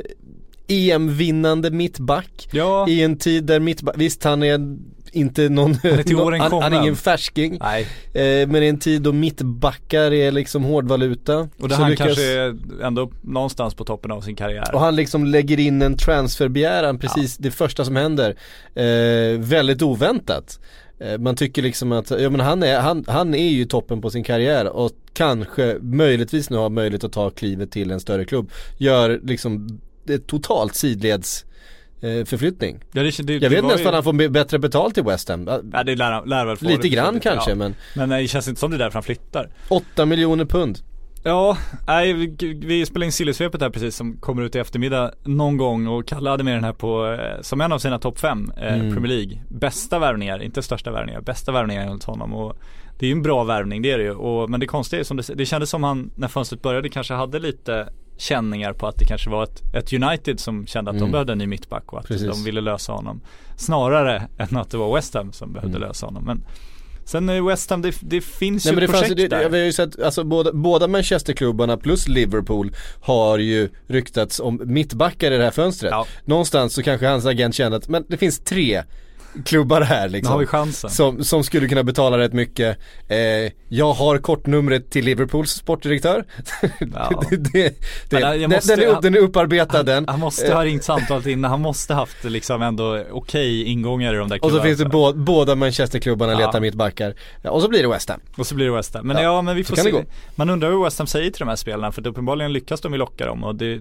EM-vinnande mittback. Ja, I en tid där mittback, visst han är inte någon, åren <laughs> han, han är ingen färsking. nej. Eh, men i en tid då mittbackar är liksom hårdvaluta. Och där han lyckas- kanske är ändå någonstans på toppen av sin karriär. och han liksom lägger in en transferbegäran precis det första som händer. Eh, väldigt oväntat. Eh, man tycker liksom att, ja men han är, han, han är ju toppen på sin karriär och kanske möjligtvis nu har möjlighet att ta klivet till en större klubb. Gör liksom totalt sidleds eh, förflyttning. Ja, det, det, Jag det vet nästan ju- om han får bättre betalt i West Ham. Ja det lär, lär väl få Lite grann kanske ja. men Men nej, det känns inte som det är därför han flyttar. 8 miljoner pund. Ja, nej vi, vi spelar in Sillesvepet här precis som kommer ut i eftermiddag någon gång och Kalle hade med den här på, eh, som en av sina topp fem eh, Mm. Premier League. Bästa värvningar, inte största värvningar, bästa värvningar enligt honom och det är ju en bra värvning, det är det ju. Och, men det konstiga är som det, det kändes som han, när fönstret började, kanske hade lite känningar på att det kanske var ett, ett United som kände att Mm. de behövde en ny mittback och att Precis. de ville lösa honom. Snarare än att det var West Ham som behövde Mm. lösa honom. Men sen West Ham, det, det finns Nej ju men det projekt fanns det, där. vi har ju sett, alltså båda, båda Manchesterklubbarna plus Liverpool har ju ryktats om mittbackar i det här fönstret. Ja. Någonstans så kanske hans agent kände att, men det finns tre klubbar här Nu liksom. har vi chansen. Som, som skulle kunna betala rätt mycket. Eh, jag har kortnumret till Liverpools sportdirektör. Ja. <laughs> det, det, det, Men, jag den, måste- den, är, den är upparbetad den. Han måste ha ringt samtalet innan, han måste haft liksom ändå okej ingångar i de där Och så klubbarna. finns det bå, båda Manchesterklubbarna Ja. letar mittbackar. Ja, och så blir det West Ham. Och så blir det West Ham. Men Ja, ja, men vi får se. Man undrar hur West Ham säger till de här spelarna för att uppenbarligen lyckas de ju locka dem och det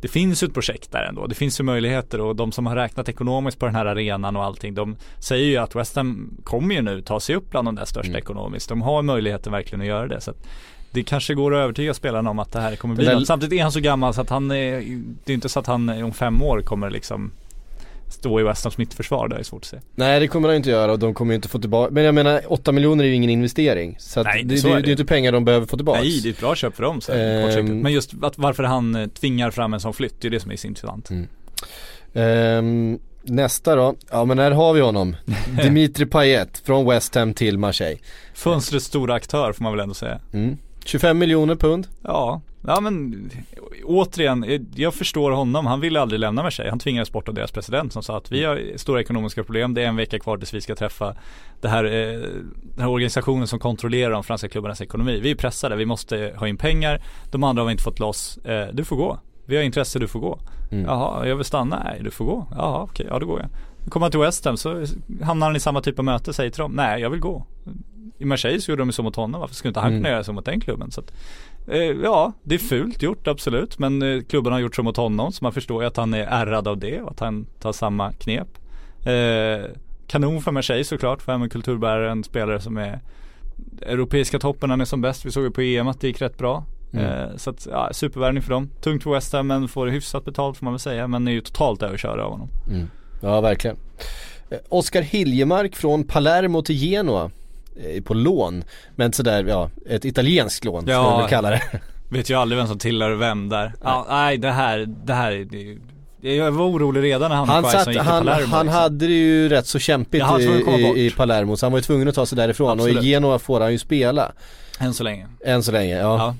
det finns ju ett projekt där ändå. Det finns ju möjligheter och de som har räknat ekonomiskt på den här arenan och allting de säger ju att West Ham kommer ju nu ta sig upp bland de där största Mm. ekonomiskt. De har möjligheten verkligen att göra det. Så det kanske går att övertyga spelarna om att det här kommer bli något. Samtidigt är han så gammal så att han är, det är inte så att han om fem år kommer liksom stå i West Hams mittförsvar. Det är svårt att se. Nej det kommer de inte göra och de kommer ju inte få tillbaka, men jag menar 8 miljoner är ju ingen investering. Så Nej, det, så det, är det är det. ju inte pengar de behöver få tillbaka. Nej, det är ett bra köp för dem så Ehm. Men just att varför han eh, tvingar fram en sån flytt, det är det som är så intressant. Mm. Ehm, nästa då, ja men här har vi honom. <laughs> Dimitri Payet från West Ham till Marseille. Fönstrets stora aktör får man väl ändå säga. Mm. 25 miljoner pund. Ja, ja men återigen, jag förstår honom. Han ville aldrig lämna Marseille. Han tvingades bort av deras president som sa att vi har stora ekonomiska problem. Det är en vecka kvar tills vi ska träffa det här, eh, den här organisationen som kontrollerar de franska klubbarnas ekonomi. Vi är pressade, vi måste ha in pengar. De andra har vi inte fått loss. Eh, du får gå. Vi har intresse, du får gå. Mm. Jaha, jag vill stanna. Nej, du får gå. Jaha, okej, ja då går jag. Kommer han till West Ham så hamnar han i samma typ av möte, säger till dem, nej jag vill gå. I Marseille så gjorde de ju så mot honom, varför skulle inte han Mm. kunna göra så mot den klubben? Så att, eh, ja, det är fult gjort absolut, men eh, klubben har gjort så mot honom så man förstår ju att han är ärrad av det och att han tar samma knep. Eh, kanon för Marseille såklart, för en kulturbärare, en spelare som är Europeiska toppen, han är som bäst. Vi såg ju på EM att det gick rätt bra. Mm. Eh, så att, ja, supervärvning för dem. Tungt för West Ham men får hyfsat betalt får man väl säga. Men är ju totalt överkörda av honom. Mm. Ja verkligen. Eh, Oskar Hiljemark från Palermo till Genoa. Eh, På lån. Men sådär, ja, ett italienskt lån Ja. vi väl kalla det. <laughs> Vet ju aldrig vem som tillhör vem där. Ja, nej det här, det här är- det, jag var orolig redan när han, Han, och satt, gick till han, Palermo, han liksom. hade det ju rätt så kämpigt Ja, i, i, i Palermo så han var ju tvungen att ta sig därifrån och Absolut. i Genoa får han ju spela. Än så länge. Än så länge, ja. Ja.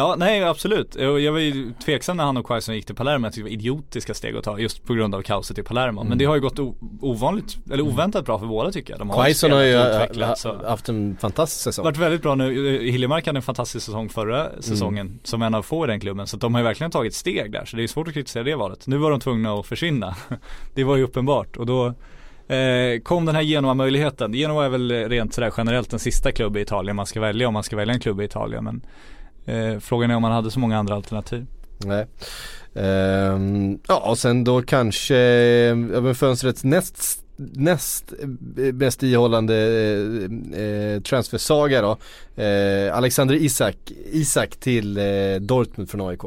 Ja, nej absolut. Jag var ju tveksam när han och Quaison gick till Palermo. Jag tyckte det var idiotiska steg att ta just på grund av kaoset i Palermo. Men det har ju gått ovanligt, eller oväntat bra för båda tycker jag. De har Quaison har ju haft en fantastisk säsong. varit väldigt bra nu. Hiljemark hade en fantastisk säsong förra säsongen som en av få i den klubben. Så de har ju verkligen tagit steg där. Så det är svårt att kritisera det valet. Nu var de tvungna att försvinna. <laughs> det var ju uppenbart. Och då eh, kom den här Genoa-möjligheten. Genoa är väl rent sådär generellt den sista klubb i Italien man ska välja om man ska välja en klubb i Italien. Men eh, frågan är om man hade så många andra alternativ. Nej. Ehm, ja och sen då kanske, ja, men fönstrets näst näst eh, mest ihållande eh, eh, transfersaga då. Eh, Alexander Isak, Isak till eh, Dortmund från AIK.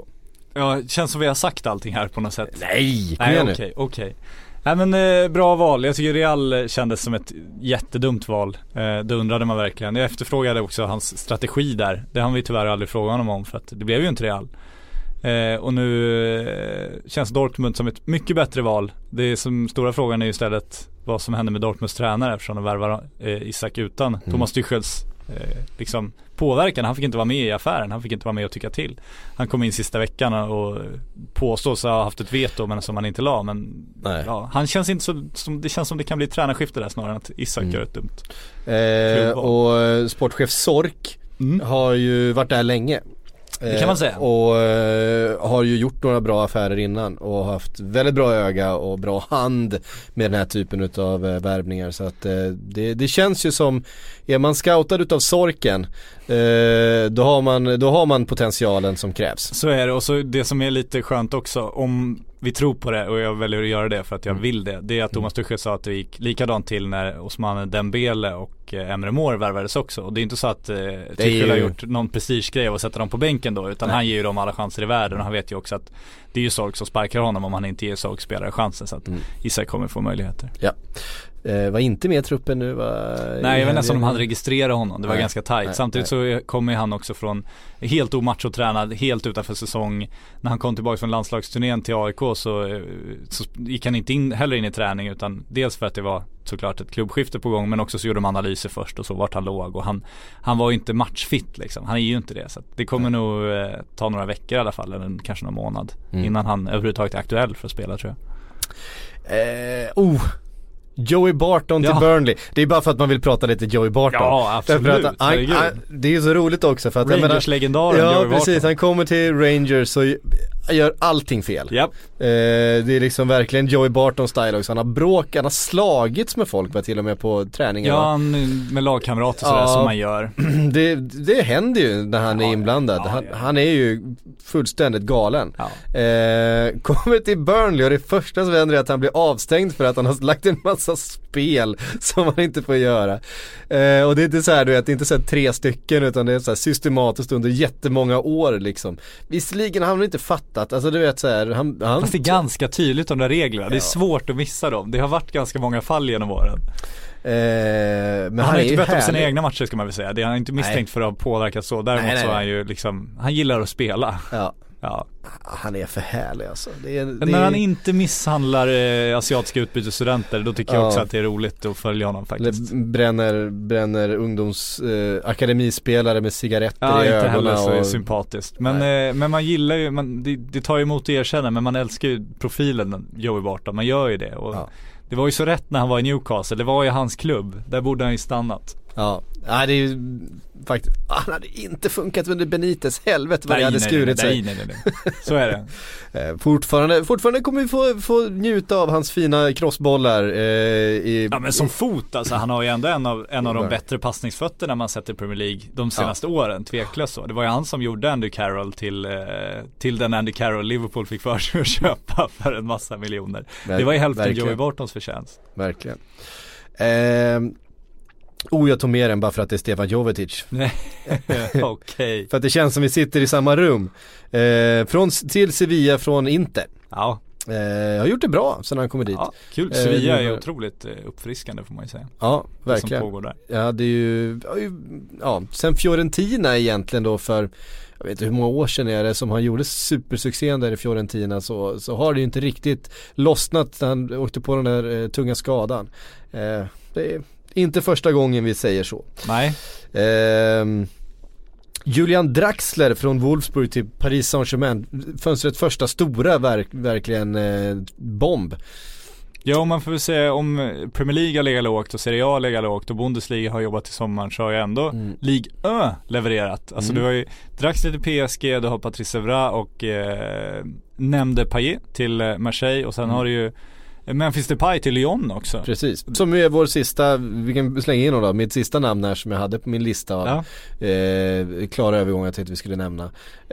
Ja, känns som vi har sagt allting här på något sätt. Nej, kom Nej igen nu. okej, okej. Nej men eh, bra val. Jag tycker Real kändes som ett jättedumt val. Eh, det undrade man verkligen. Jag efterfrågade också hans strategi där. Det hann vi tyvärr aldrig fråga honom om för att det blev ju inte Real. Eh, och nu eh, känns Dortmund som ett mycket bättre val. Det är som stora frågan är ju istället vad som händer med Dortmunds tränare eftersom de värvar eh, Isak utan Thomas Tuchels eh, liksom påverkan. Han fick inte vara med i affären, han fick inte vara med och tycka till. Han kom in sista veckan och påstås ha haft ett veto men som han inte la. Men ja, han känns inte så, som, det känns som det kan bli ett tränarskifte där snarare än att Isak Mm. gör ett dumt. Eh, och eh, sportchef Sork Mm. har ju varit där länge. Det kan man säga. Eh, Och eh, har ju gjort några bra affärer innan och haft väldigt bra öga och bra hand med den här typen utav värvningar. Så att det, det känns ju som, är man scoutad utav Sorken eh, då, har man, då har man potentialen som krävs. Så är det och så det som är lite skönt också om vi tror på det och jag väljer att göra det för att jag Mm. vill det. Det är att Thomas Tuchel sa att det gick likadant till när Osman Dembele och eh, Emre Mor värvades också. Och det är inte så att eh, Tuchel ju- har gjort någon prestigegrej att sätta dem på bänken då. Utan Nej. han ger ju dem alla chanser i världen och han vet ju också att det är ju Sork som sparkar honom om han inte ger Sork spelare chansen. Så att Mm. Isak kommer få möjligheter. Eh, var inte med i truppen nu va? Nej jag vet nästan om de hade registrerat honom, det var Nej, ganska tajt. nej, Samtidigt så kommer han också från helt omachotränad, helt utanför säsong. När han kom tillbaka från landslagsturnén till AIK så, eh, så gick han inte in, heller in i träning utan dels för att det var såklart ett klubbskifte på gång men också så gjorde de analyser först och så vart han låg och han, han var ju inte matchfit liksom. Han är ju inte det så det kommer nog eh, ta några veckor i alla fall eller kanske någon månad Mm. innan han överhuvudtaget är aktuell för att spela tror jag. Eh, oh, Joey Barton till Ja. Burnley. Det är bara för att man vill prata lite Joey Barton. Ja absolut, att han, han, det är ju så roligt också för att Rangers-legendaren Ja Joey precis, Barton. han kommer till Rangers och gör allting fel. Japp. Eh, det är liksom verkligen Joey Barton style också. Han har bråk, han har slagits med folk va, till och med på träningar. Ja, med lagkamrater sådär Ja. som man gör. <clears throat> Det, det händer ju när han är inblandad. ja, han, ja. han är ju fullständigt galen. Ja. Eh, <laughs> kommer till Burnley och det första som händer är att han blir avstängd för att han har lagt en massa spel som han inte får göra. Eh, och det är inte så här, du vet, det är inte så här tre stycken utan det är så här systematiskt under jättemånga år liksom. Visserligen har han inte fattat, alltså du vet så här, han, han Fast det är ganska tydligt de där reglerna, det är svårt att missa dem. Det har varit ganska många fall genom åren. eh, men han, har är inte ju bett om sina egna matcher ska man väl säga. Det är han inte misstänkt Nej. för att ha påverkat så. Däremot Nej, nej, så är han ju liksom, han gillar att spela. Ja, Ja. han är för härlig alltså. Det är, det när är, han inte misshandlar eh, asiatiska utbytesstudenter då tycker jag Ja. också att det är roligt att följa honom faktiskt. Eller bränner, bränner ungdoms, eh, med cigaretter Ja i inte ögonen heller så och, sympatiskt. Men, eh, men man gillar ju, man, det, det tar ju emot att erkänna men man älskar ju profilen Joey Barton, man gör ju det. Och Ja. Det var ju så rätt när han var i Newcastle, det var ju hans klubb. Där borde han ju stannat. Ja, nej det är ju faktiskt, ah, han hade inte funkat under Benitez, helvete vad det hade skurit sig. nej, nej, nej, nej. Så är det. <laughs> Eh, fortfarande, fortfarande kommer vi få, få njuta av hans fina crossbollar eh, i, Ja men som fot alltså, han har ju ändå en av, en av de Ja. bättre passningsfötterna man sett i Premier League de senaste åren, tveklöst så. Det var ju han som gjorde Andy Carroll till, eh, till den Andy Carroll Liverpool fick för sig att köpa <laughs> för en massa miljoner. Det var ju hälften verkligen. Joey Bartons förtjänst. Verkligen. Eh, oh jag tog med den bara för att det är Stefan Jovetic. Nej, <laughs> okej. För att det känns som vi sitter i samma rum. Eh, från, till Sevilla från Inter. Ja, Eh, har gjort det bra sen han kommer dit. ja, kul. Eh, Sevilla är ju var- otroligt eh, uppfriskande får man ju säga. Ja, Det som verkligen. pågår där. Ja det är ju, ja, sen Fiorentina egentligen då för jag vet inte hur många år sedan är det som han gjorde supersuccén där i Fiorentina så, så har det ju inte riktigt lossnat när han åkte på den där eh, tunga skadan. Eh, det är inte första gången vi säger så. Nej, Ehm, Julian Draxler från Wolfsburg till Paris Saint-Germain, fönstret första stora verk, verkligen eh, bomb. Ja, om man får väl säga om Premier League har legat lågt och Serie A har legat lågt och Bundesliga har jobbat i sommaren så har ju ändå Mm. Ligue Ö levererat. Alltså Mm. du har ju Draxler till PSG, du har Patrice Evra och eh, nämnde Payet till eh, Marseille och sen Mm. har du ju Memphis Depay till Lyon också. Precis, som ju är vår sista, vi kan slänga in då, mitt sista namn här som jag hade på min lista Ja. eh, klara övergångar jag tänkte vi skulle nämna.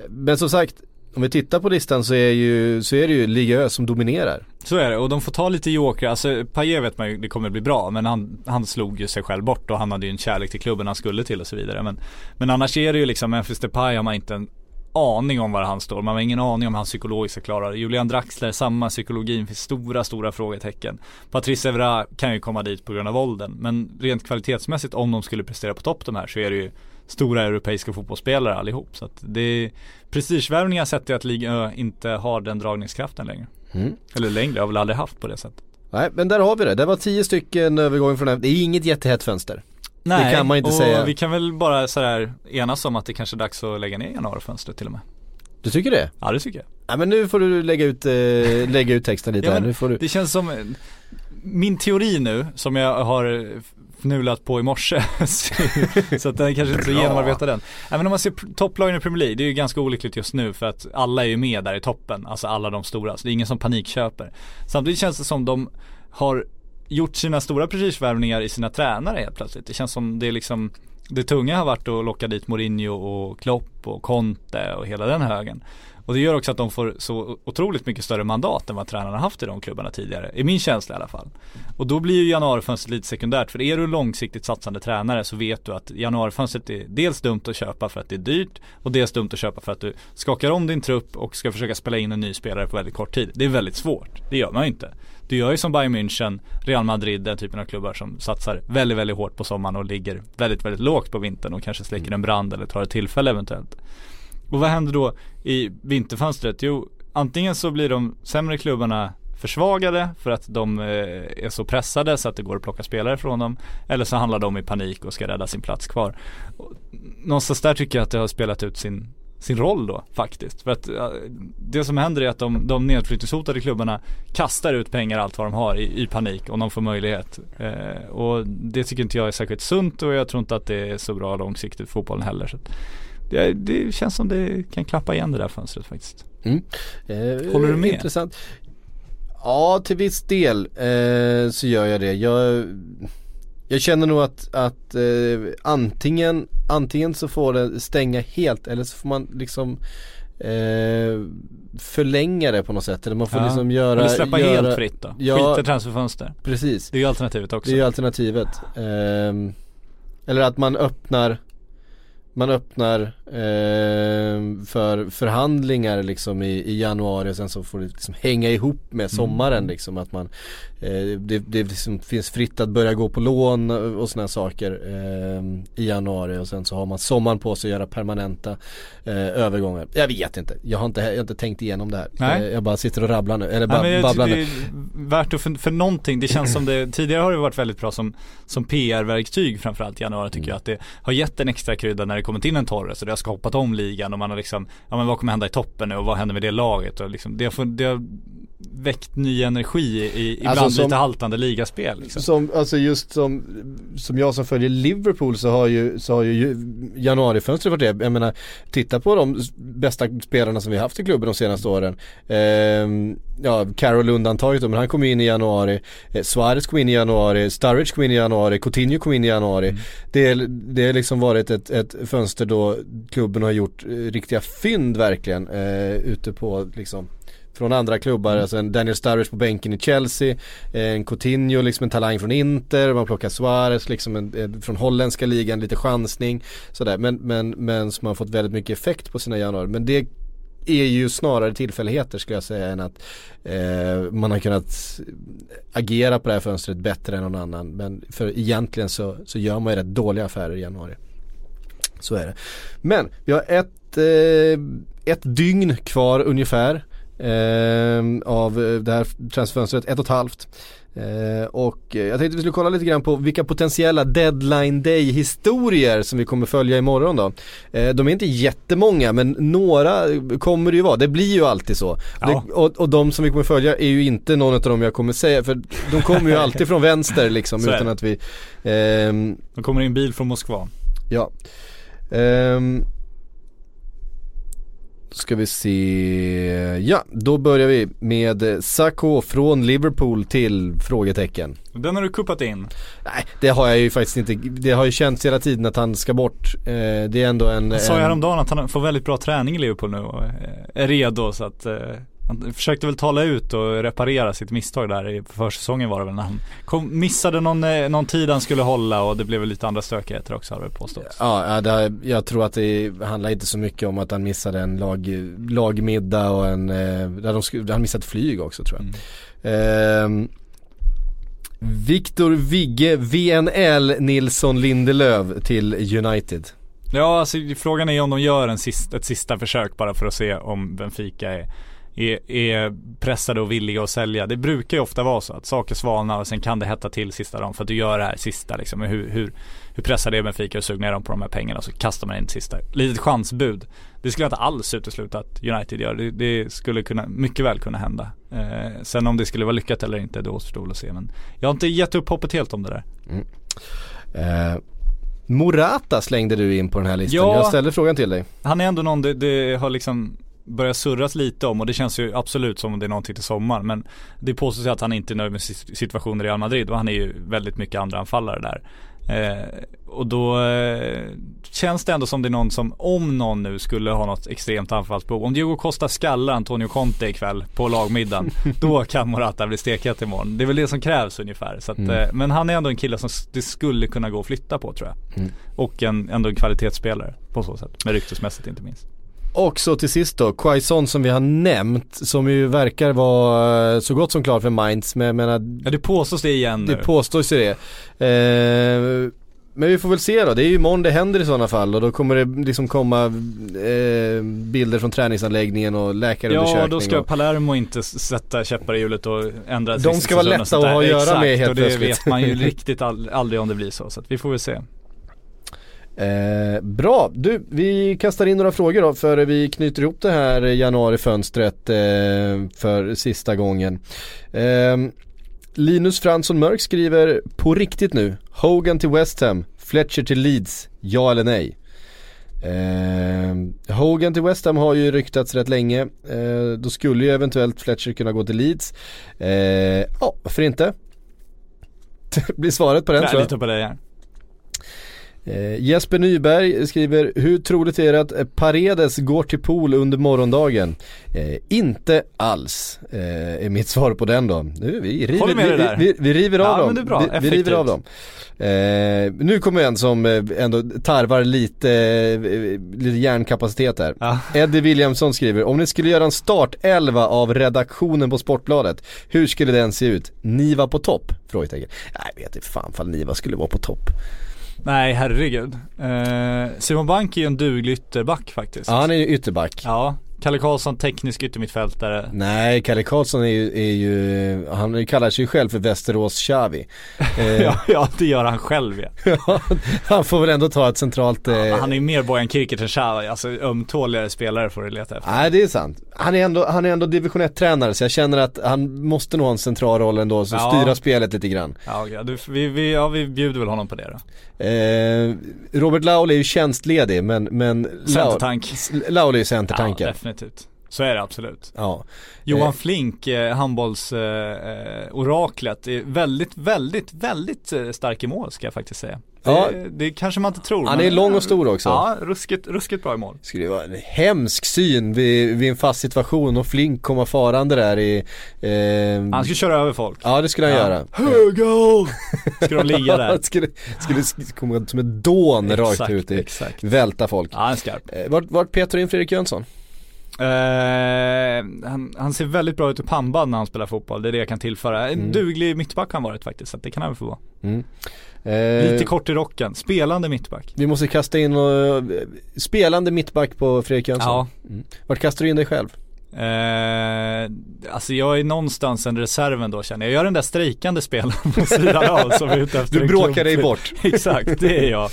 Men som sagt, om vi tittar på listan så är, ju, så är det ju Ligue som dominerar. Så är det och de får ta lite joker, alltså Paille vet man ju det kommer bli bra men han, han slog ju sig själv bort och han hade ju en kärlek till klubben han skulle till och så vidare. Men, men annars är det ju liksom Memphis Depay har man inte en aning om var han står. Man har ingen aning om han psykologiska klarar. Julian Draxler, samma psykologin, finns stora, stora frågetecken. Patrice Evra kan ju komma dit på grund av åldern. Men rent kvalitetsmässigt om de skulle prestera på topp de här så är det ju stora europeiska fotbollsspelare allihop. Så att det är prestigevärvningar sätter jag att Liga inte har den dragningskraften längre. Mm. Eller längre, har väl aldrig haft på det sättet. Nej men där har vi det, det var tio stycken övergångar från det Det är inget jättehett fönster. Det kan man inte och säga. vi kan väl bara sådär enas om att det kanske är dags att lägga ner januarifönstret till och med. Du tycker det? Ja det tycker jag. Nej men nu får du lägga ut, eh, <laughs> lägga ut texten lite Ja, här. Nu får du... Det känns som, min teori nu, som jag har fnulat på i morse, <laughs> så att den kanske inte så genomarbetad än. Även om man ser topplagen i Premier League, det är ju ganska olyckligt just nu för att alla är ju med där i toppen, alltså alla de stora, så det är ingen som panikköper. Samtidigt känns det som de har gjort sina stora prestigevärvningar i sina tränare helt plötsligt. Det känns som det är liksom det tunga har varit att locka dit Mourinho och Klopp och Conte och hela den högen. Och det gör också att de får så otroligt mycket större mandat än vad tränarna haft i de klubbarna tidigare. I min känsla i alla fall. Och då blir ju januarifönstret lite sekundärt. För är du en långsiktigt satsande tränare så vet du att januarifönstret är dels dumt att köpa för att det är dyrt och dels dumt att köpa för att du skakar om din trupp och ska försöka spela in en ny spelare på väldigt kort tid. Det är väldigt svårt. Det gör man ju inte. Du gör ju som Bayern München, Real Madrid, den typen av klubbar som satsar väldigt, väldigt hårt på sommaren och ligger väldigt, väldigt lågt på vintern och kanske släcker en brand eller tar ett tillfälle eventuellt. Och vad händer då i vinterfönstret? Jo, antingen så blir de sämre klubbarna försvagade för att de eh, är så pressade så att det går att plocka spelare från dem. Eller så handlar de i panik och ska rädda sin plats kvar. Någonstans där tycker jag att det har spelat ut sin, sin roll då faktiskt. För att det som händer är att de, de nedflyttningshotade klubbarna kastar ut pengar allt vad de har i, i panik om de får möjlighet. Eh, och det tycker inte jag är särskilt sunt och jag tror inte att det är så bra långsiktigt för fotbollen heller. Så att, det, det känns som det kan klappa igen det där fönstret faktiskt. Mm. Eh, Håller du med? Intressant. Ja, till viss del eh, så gör jag det. Jag, jag känner nog att, att eh, antingen, antingen så får det stänga helt eller så får man liksom eh, förlänga det på något sätt. Eller man får Ja. liksom göra Eller släppa göra, helt fritt då. Ja. Skita transferfönster. Precis. Det är ju alternativet också. Det är ju alternativet. Ehm, eller att man öppnar man öppnar eh, för förhandlingar liksom i, i januari och sen så får det liksom hänga ihop med sommaren Mm. liksom att man det, det liksom finns fritt att börja gå på lån och sådana saker eh, i januari och sen så har man sommaren på sig att göra permanenta eh, övergångar. Jag vet inte, jag har inte, jag har inte tänkt igenom det här. Nej. Eh, Jag bara sitter och rabblar nu, eller Nej, ba, jag babblar nu. det är värt att för, för någonting, det känns som det, tidigare har det varit väldigt bra som, som PR-verktyg framförallt i januari tycker jag att det har gett en extra krydda när det kommit in en Torres och det har skapat om ligan och man har liksom, ja men vad kommer hända i toppen nu och vad händer med det laget och liksom, det har, det har väckt ny energi i, ibland Alltså som- lite haltande ligaspel liksom. Som, alltså just som, som jag som följer Liverpool så har ju, så har ju januarifönstret varit det. Jag menar, titta på de bästa spelarna som vi haft i klubben de senaste åren. Ehm, ja, Carroll undantaget då, men han kom in i januari. Eh, Suarez kom in i januari, Sturridge kom in i januari, Coutinho kom in i januari. Mm. Det, det har liksom varit ett, ett fönster då klubben har gjort eh, riktiga fynd verkligen eh, ute på liksom från andra klubbar, Mm. alltså en Daniel Sturridge på bänken i Chelsea, en Coutinho liksom en talang från Inter, man plockar Suarez liksom en, en, från holländska ligan, lite chansning sådär. Men, men, men som har fått väldigt mycket effekt på sina januari. Men det är ju snarare tillfälligheter skulle jag säga än att eh, man har kunnat agera på det här fönstret bättre än någon annan. Men för egentligen så, så gör man ju rätt dåliga affärer i januari. Så är det. Men vi har ett, eh, ett dygn kvar ungefär eh, av eh, det här transferfönstret, ett och ett halvt. Eh, och eh, jag tänkte vi skulle kolla lite grann på vilka potentiella deadline day historier som vi kommer följa imorgon då. Eh, de är inte jättemånga men några kommer det ju vara, det blir ju alltid så. Ja. Det, och, och de som vi kommer följa är ju inte någon av dem jag kommer säga för de kommer ju alltid från vänster liksom <laughs> Så utan att vi ehm, De kommer in bil från Moskva. Ja. Ehm. Ska vi se, ja då börjar vi med Sacco från Liverpool till frågetecken. Den har du kuppat in. Nej det har jag ju faktiskt inte, det har ju känts hela tiden att han ska bort. Eh, det är ändå en... Han sa ju en, häromdagen att han får väldigt bra träning i Liverpool nu och eh, är redo så att eh, han försökte väl tala ut och reparera sitt misstag där i försäsongen var det väl när han kom, missade någon, eh, någon tid han skulle hålla och det blev väl lite andra stökigheter också har det påståtts. Ja, det, jag tror att det handlar inte så mycket om att han missade en lag, lagmiddag och en, eh, där de han missade ett flyg också tror jag. Mm. Eh, Viktor Vigge VNL Nilsson Lindelöf till United. Ja, alltså frågan är om de gör en sista, ett sista försök bara för att se om Benfica är, är, är pressade och villiga att sälja. Det brukar ju ofta vara så att saker svalnar och sen kan det hetta till sista dagen för att du gör det här sista liksom. Hur, hur, hur pressade är Benfica och sugna är de på de här pengarna så kastar man in sista litet chansbud. Det skulle jag inte alls utesluta att United gör. Det, det skulle kunna, mycket väl kunna hända. Eh, sen om det skulle vara lyckat eller inte, det återstår att se. Men jag har inte gett upp hoppet helt om det där. Mm. Eh, Morata slängde du in på den här listan. Ja. Jag ställde frågan till dig. Han är ändå någon det, det har liksom börjat surras lite om och det känns ju absolut som om det är någonting till sommar men det påstås ju att han inte är nöjd med si- situationen i Real Madrid och han är ju väldigt mycket andra anfallare där. Eh, och då eh, känns det ändå som det är någon som, om någon nu skulle ha något extremt anfallsbehov. Om Diego Costa skallar Antonio Conte ikväll på lagmiddagen, <laughs> då kan Morata bli steket imorgon. Det är väl det som krävs ungefär. Så att, Mm. eh, men han är ändå en kille som det skulle kunna gå att flytta på tror jag. Mm. Och en, ändå en kvalitetsspelare på så sätt, med ryktesmässigt inte minst. Och så till sist då, Quaison som vi har nämnt, som ju verkar vara eh, så gott som klar för Mainz. Men jag menar, Ja det påstås det igen det nu. påstås ju det. Eh, men vi får väl se då, det är ju imorgon det händer i sådana fall och då kommer det liksom komma eh, bilder från träningsanläggningen och läkarundersökning. Ja, då ska och, Palermo inte sätta käppar i hjulet och ändra De ska vara lätta att ha att göra med Exakt, helt och det plötsligt. vet man ju <laughs> riktigt all, aldrig om det blir så. Så att vi får väl se. Eh, bra, du vi kastar in några frågor då för vi knyter ihop det här januarifönstret eh, för sista gången. Eh, Linus Fransson Mörk skriver på riktigt nu, Hogan till West Ham, Fletcher till Leeds, ja eller nej? Eh, Hogan till West Ham har ju ryktats rätt länge, eh, då skulle ju eventuellt Fletcher kunna gå till Leeds. Eh, Ja, varför inte? <laughs> blir svaret på den Jag tror jag. litar på dig här. Eh, Jesper Nyberg skriver, hur troligt är det att eh, Paredes går till pool under morgondagen? Eh, inte alls, eh, är mitt <laughs> svar på den då. Nu, vi, river, med vi, där. vi, vi, river av Ja, dem. bra. Vi, vi river av dem. Eh, nu kommer en som eh, ändå tarvar lite, lite hjärnkapacitet här. Ja. Eddie Williamson skriver, om ni skulle göra en startelva av redaktionen på Sportbladet, hur skulle den se ut? Niva på topp? Frågetecken. Nej, jag vet inte fan fall Niva skulle vara på topp. Nej, herregud. Eh, Simon Bank är ju en duglig ytterback faktiskt. Ja han är ju ytterback. Ja. Kalle Karlsson, teknisk yttermittfältare. Nej, Kalle Karlsson är ju, är ju han kallar sig ju själv för Västerås Xavi. <laughs> Eh, Ja, ja, det gör han själv ja. <laughs> ja, han får väl ändå ta ett centralt... Eh, Han är ju mer Bojan Kirkert än Xavi, alltså ömtåligare spelare får du leta efter. Nej det är sant. Han är ändå, han är ändå division 1 tränare så jag känner att han måste nog ha en central roll ändå, så Ja. styra spelet lite grann. Ja, du, vi, vi, ja, vi bjuder väl honom på det då. Eh, Robert Laul är ju tjänstledig men, men. Laul, Laul är ju Ja, centertanken. Ja, definitivt. Så är det absolut. ja. Johan Eh. Flink, eh, handbollsoraklet, eh, oraklet, är väldigt, väldigt, väldigt stark i mål ska jag faktiskt säga. Ja. Det, det kanske man inte tror. Han men- är lång och stor också. Ja, ruskigt, ruskigt bra i mål. skulle vara en hemsk syn vid, vid en fast situation och Flink komma farande där i... Eh, Han ska köra över folk. Ja det skulle han Ja. göra. Högo! Ska de ligga där? <laughs> skulle, skulle sk- komma som ett dån rakt ut i, exakt. välta folk. Ja, han är skarp. Vart, vart petar du in Fredrik Jönsson? Eh, han, han ser väldigt bra ut i pannband när han spelar fotboll, det är det jag kan tillföra. En Mm. duglig mittback har han varit faktiskt, så det kan han väl få vara. Mm. Eh, Lite kort i rocken, spelande mittback. Vi måste kasta in och, spelande mittback på Fredrik Jönsson. Ja. Mm. Vart kastar du in dig själv? Eh, alltså jag är någonstans en reserven då känner jag. Jag är den där strejkande spelaren på sidan av som är ute efter Du bråkar dig bort. <laughs> Exakt, det är jag.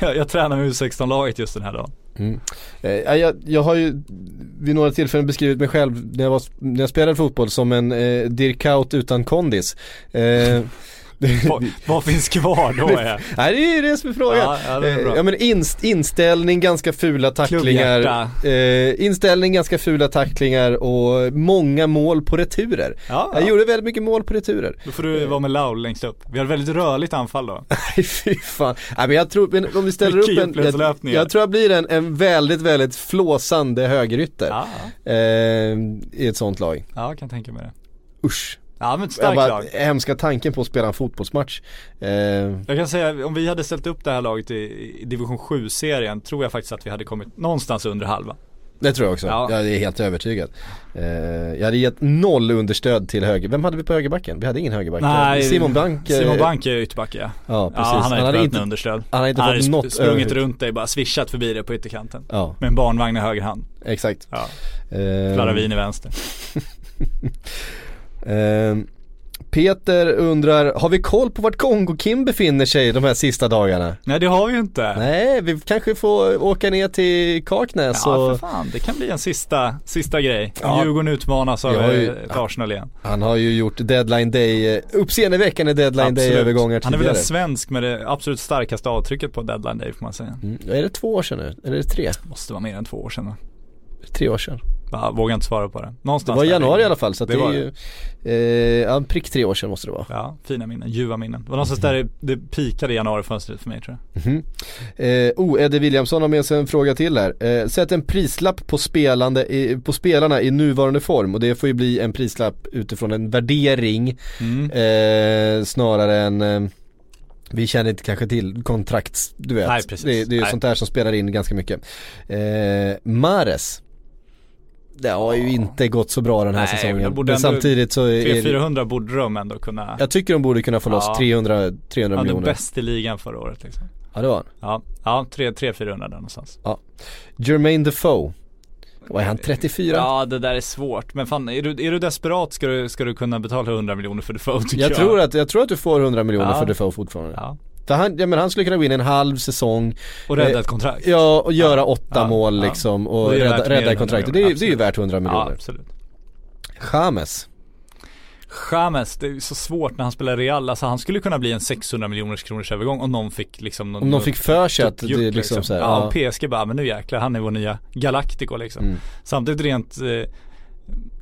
jag. Jag tränar med U16-laget just den här dagen. Mm. Eh, jag, jag har ju vid några tillfällen beskrivit mig själv när jag, var, när jag spelade fotboll som en eh, Dirk utan kondis. Eh, <laughs> vad, vad finns kvar då? Är? Nej det är ju det som är frågan. Ja, ja, det är. Eh, ja men inst, inställning, ganska fula tacklingar. Eh, inställning, ganska fula tacklingar och många mål på returer. Ja, Jag ja. gjorde väldigt mycket mål på returer. Då får du vara med Laul längst upp. Vi har väldigt rörligt anfall då. <laughs> Nej fy fan. Nej men jag tror, men om vi ställer upp en, jag, jag tror jag blir en, en väldigt, väldigt flåsande högerytter. Eh, I ett sånt lag. ja, jag kan tänka mig det. Usch. Ja men starkt bara, lag. hemska tanken på att spela en fotbollsmatch. Eh, Jag kan säga, om vi hade ställt upp det här laget i, i division 7-serien tror jag faktiskt att vi hade kommit någonstans under halva. det tror jag också. Ja. Jag är helt övertygad. Eh, jag hade gett noll understöd till höger. Vem hade vi på högerbacken? Vi hade ingen högerback. Simon Bank. eh, Simon Bank är ytterback ja. Ja precis. Ja, han har inte inte, något understöd. han hade inte Han fått hade något sp- sprungit runt dig, bara swishat förbi dig på ytterkanten. Ja, Med en barnvagn i höger hand. exakt. Ja. Eh, Klaravin i vänster. <laughs> Eh, Peter undrar, har vi koll på vart Kongo-Kim befinner sig de här sista dagarna? Nej det har vi ju inte. Nej, vi kanske får åka ner till Kaknäs Ja och för fan, det kan bli en sista, sista grej. Ja. Djurgården utmanas av ju- eh, Arsenal igen. han har ju gjort deadline day, eh, uppseendeväckande deadline day övergångar Han är väl tidigare. en svensk med det absolut starkaste avtrycket på deadline day får man säga. Mm. Är det två år sedan nu? Eller är det tre? Måste vara mer än två år sedan? Tre år sedan. Ja, vågar inte svara på det. Det Någonstans var i januari i alla fall så Det det, är ju, eh, ja prick tre år sedan måste det vara. Ja, fina minnen, ljuva minnen. Det var någonstans där det, det pikade i januarifönstret för mig tror jag. Mhm. Eh, oh, Eddie Williamson har med sig en fråga till här. Eh, sätt en prislapp på, spelande, i, på spelarna i nuvarande form och det får ju bli en prislapp utifrån en värdering Mm. eh, snarare än eh, vi känner inte kanske till kontrakts, du vet. Nej. Det, det är ju sånt där som spelar in ganska mycket. Eh, Mares. Det har ju inte gått så bra den här Nej, säsongen. Men, samtidigt så är det, 300-400 borde de ändå kunna, jag tycker de borde kunna få loss Ja. 300, 300 han är miljoner. bäst i ligan förra året liksom. Ja det var han. Ja, ja 300-400 där någonstans. Jermaine Defoe. Vad är han, 34? Ja det där är svårt, men fan är du, är du desperat ska du, ska du kunna betala 100 miljoner för Defoe tycker jag. jag, tror att, jag tror att du får 100 miljoner Ja. för Defoe fortfarande. Ja, För han, ja, men han skulle kunna gå in en halv säsong, och rädda Eh, ett kontrakt. ja och göra Ja. åtta Ja. mål Ja. liksom och rädda, rädda kontraktet. 100 Det är, det är ju värt 100 ja miljoner. absolut. James. James, det är så svårt när han spelar Real, alltså han skulle kunna bli en 600 miljoners kronors övergång om någon fick liksom någon, Om någon fick för sig att det är liksom så här, Ja, ja. PSG bara, men nu jäklar, han är vår nya Galactico liksom. Mm. Samtidigt rent eh,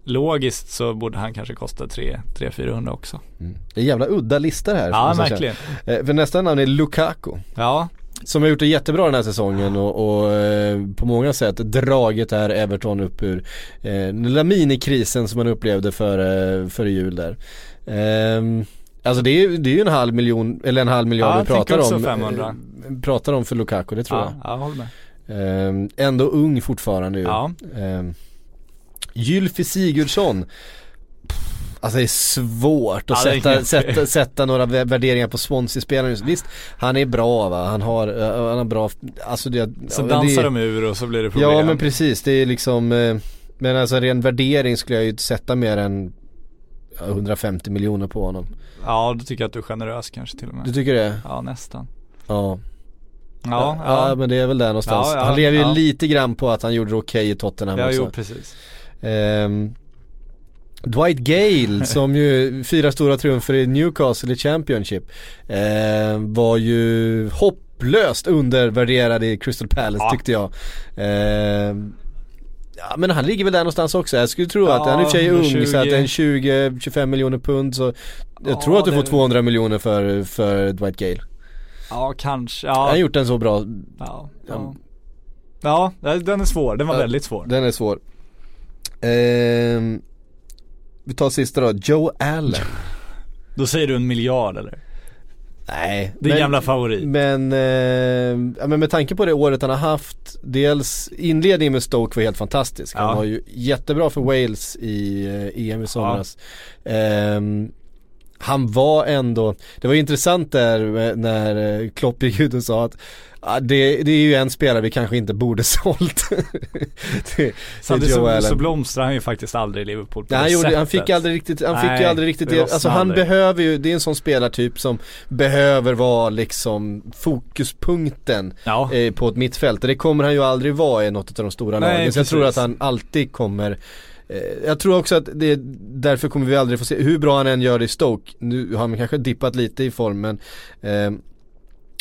logiskt så borde han kanske kosta 300-400 också. Mm. Det är jävla udda listor här. Ja, jag verkligen. Eh, För nästa namn är Lukaku. Ja, Som har gjort det jättebra den här säsongen och, och eh, på många sätt dragit det här Everton upp ur eh, den lilla minikrisen som man upplevde före, före jul där. Ehm, alltså det är, ju- det är ju en halv miljon, eller en halv miljard Ja, vi jag pratar om. 500. eh, pratar om för Lukaku, det tror ja, jag håller med. jag. Ehm, ändå ung fortfarande ju. Ja, Ehm, Gylfi Sigurdsson. Alltså det är svårt att Ja, är sätta, sätta, sätta några vä- värderingar på Swansea-spelaren. Visst, han är bra va, han har, eh, han har bra, alltså det, så ja, dansar det, de ur och så blir det problem. Ja men precis, det är liksom, eh, men alltså ren värdering skulle jag ju inte sätta mer än ja, 150 miljoner på honom. Ja, då tycker jag att du är generös kanske till och med. Du tycker det? Ja, nästan. Ja. Ja, ja. ja. men det är väl där någonstans. Han lever ju lite grann på att han gjorde det okej i Tottenham Ja, också. jo precis. Ehm, Dwight Gale <laughs> som ju fyra stora triumfer i Newcastle i Championship ehm, var ju hopplöst undervärderad i Crystal Palace Ja. tyckte jag. Ehm, ja men han ligger väl där någonstans också. Jag skulle tro att Ja, han är i och för sig ung 120. så att är en 20-25 miljoner pund så jag Ja, tror att du får det- 200 miljoner för, för Dwight Gale. Ja, kanske. Han har Ja, gjort en så bra, ja. ja. Ja, den är svår. Den var Ja. väldigt svår. den är svår. Ehm, vi tar sista då, Joe Allen. <laughs> Då säger du en miljard eller? Nej. Din gamla favorit. Men, eh, ja, men med tanke på det året han har haft, dels inledningen med Stoke var helt fantastisk. Han Ja. var ju jättebra för Wales i eh, EM i somras. Ehm, han var ändå, det var intressant där eh, när eh, Klopp gick ut och sa att ah, det, det är ju en spelare vi kanske inte borde <laughs> sålt. till, Samtidigt så, så blomstrar han ju faktiskt aldrig i Liverpool på Nej, han, det gjorde, han sättet. fick aldrig riktigt, han fick ju aldrig riktigt det alltså han aldrig. behöver ju, det är en sån spelartyp som behöver vara liksom fokuspunkten Ja, eh, på ett mittfält och det kommer han ju aldrig vara i något av de stora Nej, lagen. Så jag tror att han alltid kommer Eh, jag tror också att det, därför kommer vi aldrig få se, hur bra han än gör det i Stoke, nu har han kanske dippat lite i form men eh,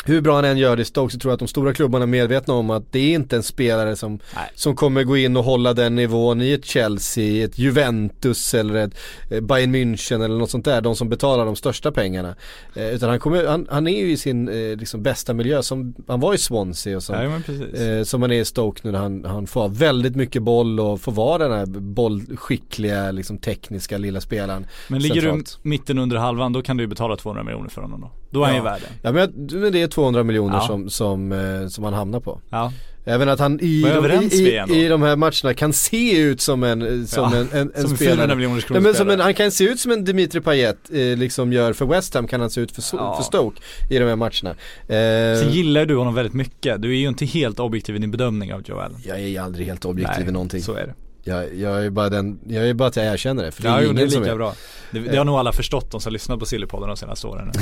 hur bra han än gör det i Stoke så tror jag att de stora klubbarna är medvetna om att det är inte en spelare som, som kommer gå in och hålla den nivån i ett Chelsea, ett Juventus eller ett eh, Bayern München eller något sånt där. De som betalar de största pengarna. Eh, utan han, kommer, han, han är ju i sin eh, liksom bästa miljö som han var i Swansea och som, precis. eh, som han är i Stoke nu när han, han får väldigt mycket boll och får vara den här bollskickliga, liksom tekniska lilla spelaren. Men ligger centralt. du mitten under halvan då kan du ju betala 200 miljoner för honom då. Då är han ju värd. Ja men, det är 200 miljoner Ja. som, som, eh, som han hamnar på. Ja. Även att han i, de, i, i, i de här matcherna kan se ut som en, som Ja, en, en, en som spelare. 400 miljoners Nej, men som en, han kan se ut som en Dimitri Payet eh, liksom gör för West Ham kan han se ut för, Ja. för Stoke i de här matcherna. Sen Eh, gillar du honom väldigt mycket. Du är ju inte helt objektiv i din bedömning av Joe Allen. jag är aldrig helt objektiv Nej, i någonting. så är det. Jag, jag är bara den, jag är bara att jag erkänner det. För det Ja, är ingen det är lika är. bra. Det, det har nog alla förstått de som lyssnat på Sillypodden de senaste åren.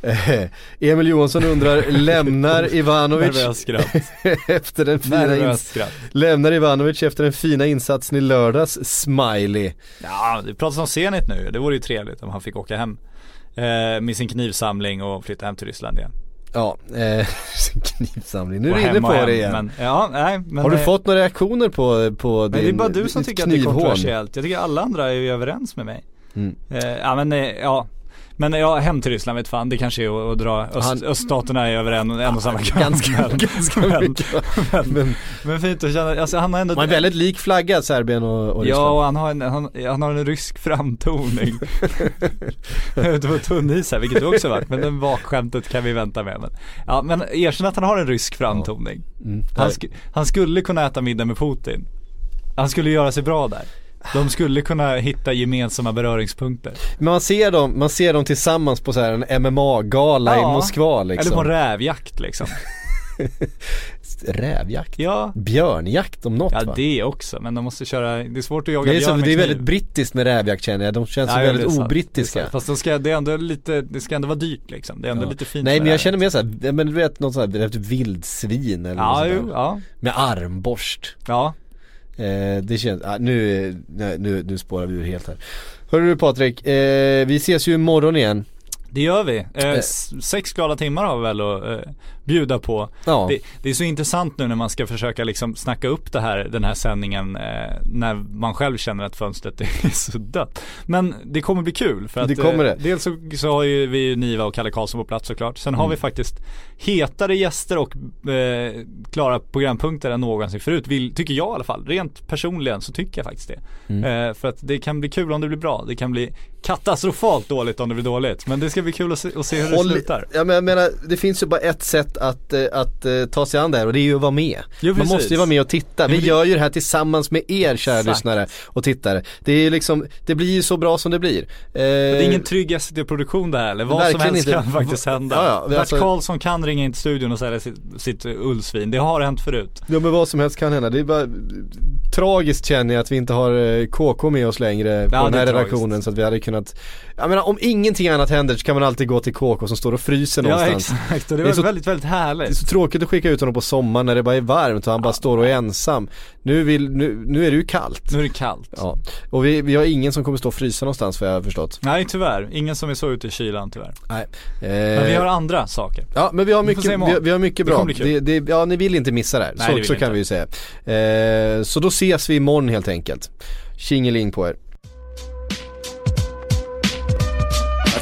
<laughs> Emil Johansson undrar, <laughs> lämnar Ivanovic <laughs> efter den fina. Lämnar Ivanovic efter den fina insatsen i lördags, smiley. Ja, det pratas om Zenit nu. Det vore ju trevligt om han fick åka hem. Eh, med sin knivsamling och flytta hem till Ryssland igen. Ja, eh, <laughs> knivsamling. Nu är du inne på hem, det igen. Men, ja, nej, men, Har du eh, fått några reaktioner på, på Men din det är bara du som tycker att det är knivhån? kontroversiellt. Jag tycker alla andra är ju överens med mig. Mm. Eh, ja men eh, ja. Men ja, hem till Ryssland vet fan, det kanske är att, dra, öst, Han- öststaterna är över en, en och samma <laughs> kam. <laughs> Ganska, Men- ganska men- men, Men men fint att känna, alltså han har ändå man är väldigt lik flagga Serbien och, och Ja Ryssland. och han har en, han, han har en rysk framtoning. <laughs> Ute på tunn is här, vilket du också varit, men den vakskämtet kan vi vänta med. Men, Ja men erkänn att han har en rysk framtoning. Mm. han, sk- han skulle kunna äta middag med Putin. Han skulle göra sig bra där De skulle kunna hitta gemensamma beröringspunkter Men man ser dem, man ser dem tillsammans på så här en MMA-gala i Ja, Moskva liksom. Eller på en rävjakt liksom <laughs> Rävjakt? Ja Björnjakt om något Ja va? det också, men de måste köra, det är svårt att jaga det är, så, björn med det är väldigt brittiskt med rävjakt känner jag, de känns Ja, väldigt sant, obrittiska. Fast de ska, det är ändå lite, det ska ändå vara dyrt liksom. Det är ändå Ja. lite fint Nej men jag känner mer såhär, men du vet något sånt här, typ vildsvin eller Ja, något sånt jo, ja, Med armborst ja eh, Det känns, ah, nu, nej, nu, nu spårar vi ur helt här. Hörru du Patrik, eh, vi ses ju imorgon igen. Det gör vi. Eh, Eh. sex glada timmar har vi väl att eh, bjuda på. Ja, Det, det är så intressant nu när man ska försöka liksom snacka upp det här, den här sändningen eh, när man själv känner att fönstret <laughs> är så dött. Men det kommer bli kul för att Det kommer det. Eh, dels så, så har ju vi Niva och Kalle Karlsson på plats såklart. Sen har Mm. vi faktiskt hetare gäster och eh, klara programpunkter än någonsin förut. Vill, tycker jag i alla fall. Rent personligen så tycker jag faktiskt det. Mm. Eh, för att det kan bli kul om det blir bra. Det kan bli katastrofalt dåligt om det blir dåligt. Men det ska bli kul att se, att se hur det Håll, slutar. ja, men jag menar, det finns ju bara ett sätt att, eh, att eh, ta sig an det här och det är ju att vara med. Jo, Man måste ju vara med och titta. Vi det- gör ju det här tillsammans med er kära Exakt. lyssnare och tittare. Det är liksom, det blir ju så bra som det blir. Eh, Det är ingen trygg SVT-produktion det här eller vad som helst inte. kan faktiskt hända. Ja, ja, Bert alltså- Karlsson kan ringa in till studion och sälja sitt, sitt ullsvin. Det har hänt förut. Ja men vad som helst kan hända. Det är bara tragiskt känner jag att vi inte har eh, KK med oss längre på Ja, den det här är redaktionen så att vi hade kunnat Jag menar om ingenting annat händer så kan man alltid gå till KK som står och fryser Ja någonstans. exakt och det Det är var så- väldigt, väldigt Det är härligt. så tråkigt att skicka ut honom på sommaren när det bara är varmt och han bara står och är ensam. Nu, vill, nu, nu är det ju kallt. Nu är det kallt. Ja, och vi, vi har ingen som kommer stå och frysa någonstans vad jag har förstått. Nej tyvärr, ingen som är så ute i kylan tyvärr. Nej. Men vi Eh, har andra saker. Ja men vi har mycket, vi, vi har mycket Det bra. Det, det, ja ni vill inte missa det här, Nej, det så, vill så kan inte. vi ju säga. Eh, så då ses vi imorgon helt enkelt. Tjingeling på er.